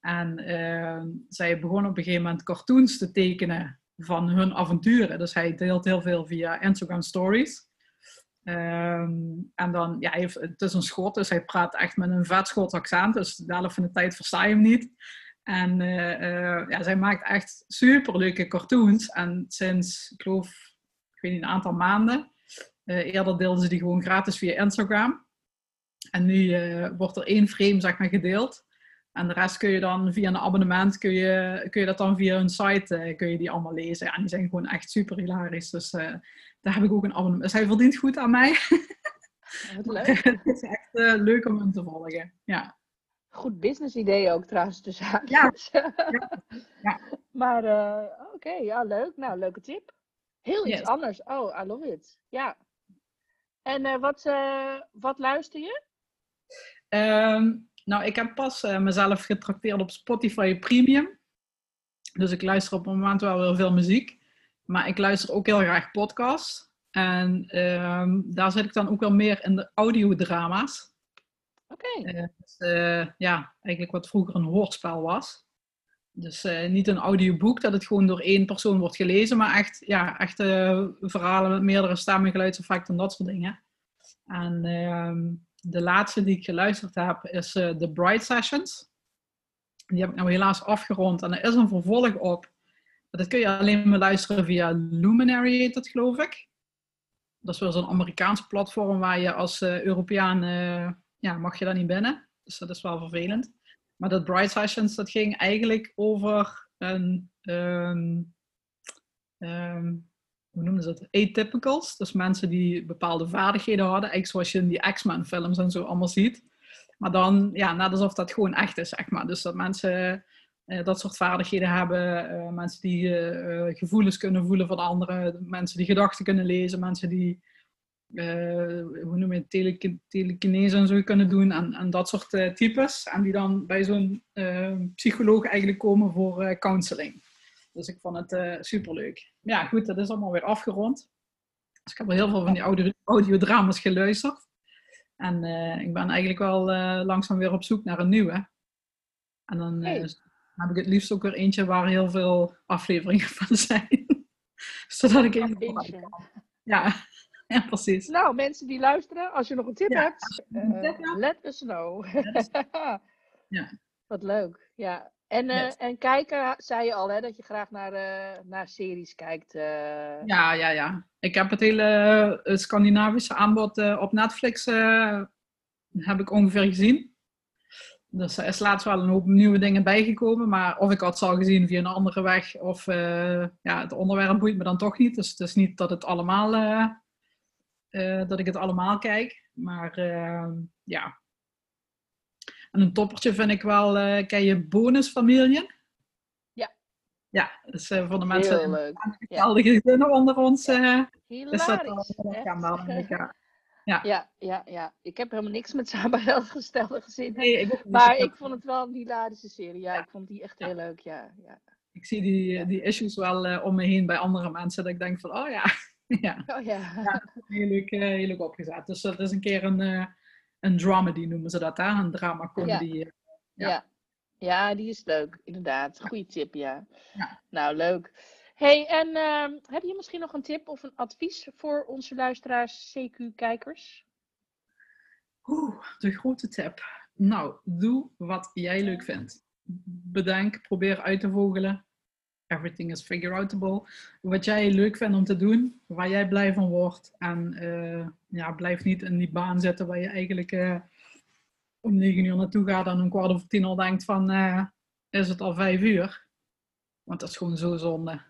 En uh, zij begon op een gegeven moment cartoons te tekenen van hun avonturen. Dus hij deelt heel veel via Instagram Stories. Um, en dan, ja, heeft, het is een schot, dus hij praat echt met een vet Schots accent. Dus de helft van de tijd versta je hem niet. En uh, ja, zij maakt echt super leuke cartoons. En sinds, ik geloof, ik weet niet, een aantal maanden uh, eerder deelden ze die gewoon gratis via Instagram. En nu wordt er één frame zeg maar, gedeeld. En de rest kun je dan via een abonnement, kun je, kun je dat dan via hun site, uh, kun je die allemaal lezen. En die zijn gewoon echt super hilarisch. Dus daar heb ik ook een abonnement. Dus hij verdient goed aan mij. Wat leuk. (laughs) het is echt leuk om hem te volgen. Ja. Goed business idee ook trouwens, dus ja. (laughs) ja. ja. Maar oké, okay, ja leuk. Nou, leuke tip. Heel iets anders. Oh, I love it. Ja. En uh, wat, uh, wat luister je? Um, nou, ik heb pas uh, mezelf getrakteerd op Spotify Premium. Dus ik luister op het moment wel heel veel muziek. Maar ik luister ook heel graag podcasts. En um, daar zit ik dan ook wel meer in de audiodrama's. Oké. Okay. dus, ja, eigenlijk wat vroeger een hoorspel was. Dus niet een audioboek dat het gewoon door één persoon wordt gelezen, maar echt, ja, echt verhalen met meerdere stemmen, geluidseffecten en dat soort dingen. En ehm, de laatste die ik geluisterd heb is uh, The Bright Sessions. Die heb ik nou helaas afgerond en er is een vervolg op. Dat kun je alleen maar luisteren via Luminary, heet dat geloof ik. Dat is wel zo'n Amerikaans platform waar je als uh, Europeaan, uh, ja, mag je daar niet binnen. Dus dat is wel vervelend. Maar dat Bright Sessions, dat ging eigenlijk over een, um, hoe noemen ze dat? Atypicals. Dus mensen die bepaalde vaardigheden hadden. Eigenlijk zoals je in die X-Men films en zo allemaal ziet. Maar dan, ja, net alsof dat gewoon echt is, zeg maar. Dus dat mensen uh, dat soort vaardigheden hebben. Uh, mensen die uh, gevoelens kunnen voelen van anderen. Mensen die gedachten kunnen lezen. Mensen die, hoe noem je telekinese en zo kunnen doen. En, en dat soort types. En die dan bij zo'n psycholoog eigenlijk komen voor counseling. Dus ik vond het uh, superleuk. Ja, goed, dat is allemaal weer afgerond. Dus ik heb wel heel veel van die audio audiodramas geluisterd. En uh, ik ben eigenlijk wel uh, langzaam weer op zoek naar een nieuwe. En dan hey. heb ik het liefst ook weer eentje waar heel veel afleveringen van (laughs) zijn. Zodat ik even kan. Ja. (laughs) ja, precies. Nou, mensen die luisteren, als je nog een tip ja. hebt, let us know. (laughs) ja. Wat leuk. Ja, en, uh, en kijken, zei je al, hè, dat je graag naar, uh, naar series kijkt. Uh... Ja, ja, ja. Ik heb het hele Scandinavische aanbod op Netflix heb ik ongeveer gezien. Dus er is laatst wel een hoop nieuwe dingen bijgekomen. Maar of ik had al gezien via een andere weg, of ja, het onderwerp boeit me dan toch niet. Dus het is niet dat, het allemaal, dat ik het allemaal kijk. Maar ja, en een toppertje vind ik wel, uh, ken je bonusfamilien? Ja. Ja, dus uh, voor de mensen Heel leuk. geweldige ja. gezinnen onder ons. Uh. Is dat ja, ja. ja, ja, ja. Ik heb helemaal niks met samengestelde (laughs) gezinnen. Nee, ik maar ik vond het wel een hilarische serie. Ja, ik vond die echt heel leuk. Ja, ja. Ik zie die, die issues wel om me heen bij andere mensen. Dat ik denk van, oh ja. (laughs) ja. Oh, ja. ja heel, leuk, heel leuk opgezet. Dus dat is een keer een, een dramedy noemen ze dat, hè? Een drama comedy. Ja. ja. ja. die is leuk, inderdaad. Goeie tip, ja. ja. Nou, leuk. hey, en uh, heb je misschien nog een tip of een advies voor onze luisteraars, CQ-kijkers? Oeh, de grote tip. Nou, doe wat jij leuk vindt. Bedenk, probeer uit te vogelen everything is figure outable. Wat jij leuk vindt om te doen, waar jij blij van wordt. En uh, ja, blijf niet in die baan zitten waar je eigenlijk uh, om negen uur naartoe gaat en een kwart over tien al denkt van, uh, is het al vijf uur? Want dat is gewoon zo zonde.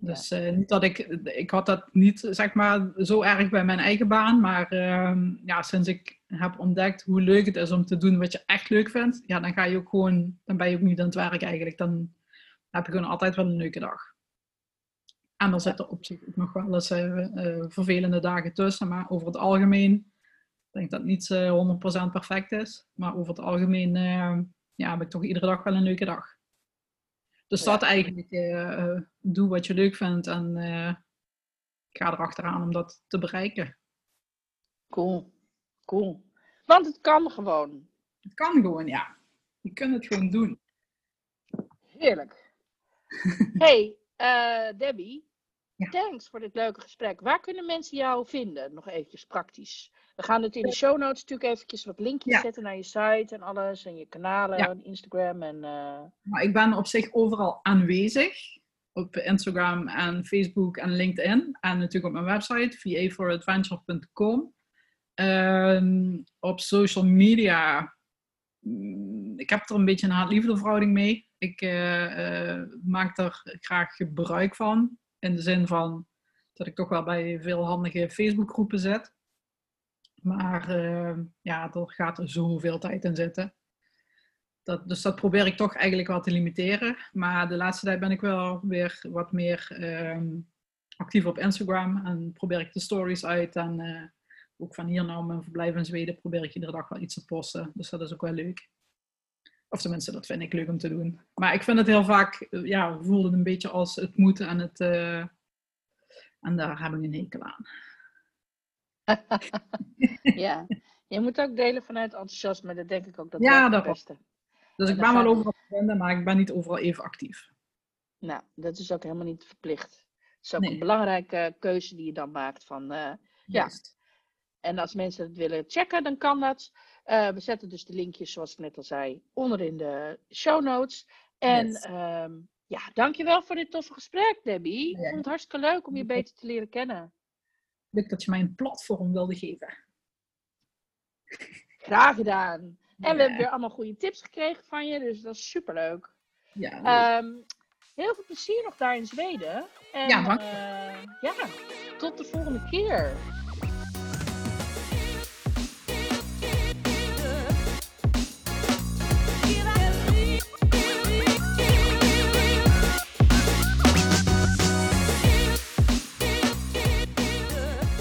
Dus ja. niet dat ik, ik had dat niet zeg maar zo erg bij mijn eigen baan, maar ehm, ja, sinds ik heb ontdekt hoe leuk het is om te doen wat je echt leuk vindt, ja, dan ga je ook gewoon, dan ben je ook niet aan het werk eigenlijk. Dan, heb ik gewoon altijd wel een leuke dag. En er zitten op zich ook nog wel eens uh, uh, vervelende dagen tussen, maar over het algemeen, ik denk dat het niet uh, eh, 100% perfect is, maar over het algemeen ja, heb ik toch iedere dag wel een leuke dag. Dus ja. dat eigenlijk, doe wat je leuk vindt en ga erachteraan om dat te bereiken. Cool, cool. Want het kan gewoon. Het kan gewoon, ja. Je kunt het gewoon doen. Heerlijk. (laughs) hey, uh, Debbie. Thanks voor dit leuke gesprek. Waar kunnen mensen jou vinden? Nog eventjes praktisch. We gaan het in de show notes natuurlijk eventjes wat linkjes zetten naar je site en alles. En je kanalen, ja. Instagram en... Uh... Nou, ik ben op zich overal aanwezig. Op Instagram en Facebook en LinkedIn. En natuurlijk op mijn website, vaforadventure.com. Ehm, op social media... Mm, ik heb er een beetje een haat-liefde verhouding mee ik uh, uh, maak er graag gebruik van. In de zin van dat ik toch wel bij veel handige Facebookgroepen zit. Maar uh, ja, er gaat er zoveel tijd in zitten. Dat, dus dat probeer ik toch eigenlijk wel te limiteren. Maar de laatste tijd ben ik wel weer wat meer ehm, actief op Instagram. En probeer ik de stories uit. En ook van hier naar mijn verblijf in Zweden probeer ik iedere dag wel iets te posten. Dus dat is ook wel leuk. Of tenminste, dat vind ik leuk om te doen. Maar ik vind het heel vaak, eh, ja, voelde het een beetje als het moeten en het. Uh, en daar heb ik een hekel aan. (laughs) ja, je moet ook delen vanuit enthousiasme. Dat denk ik ook dat ja, dat het beste. Dus ik ben wel overal te vinden, maar ik ben niet overal even actief. Nou, dat is ook helemaal niet verplicht. Het is ook een belangrijke keuze die je dan maakt van, uh, ja, En als mensen het willen checken, dan kan dat. Eh, we zetten dus de linkjes, zoals ik net al zei, onder in de show notes. En Yes. ehm, ja, dankjewel voor dit toffe gesprek, Debbie. Ik Ja. vond het hartstikke leuk om je beter te leren kennen. Leuk dat je mij een platform wilde geven. (laughs) Graag gedaan. En we hebben weer allemaal goede tips gekregen van je, dus dat is superleuk. Ja, leuk. Ehm heel veel plezier nog daar in Zweden. En, Ja, dank. eh, ja, tot de volgende keer.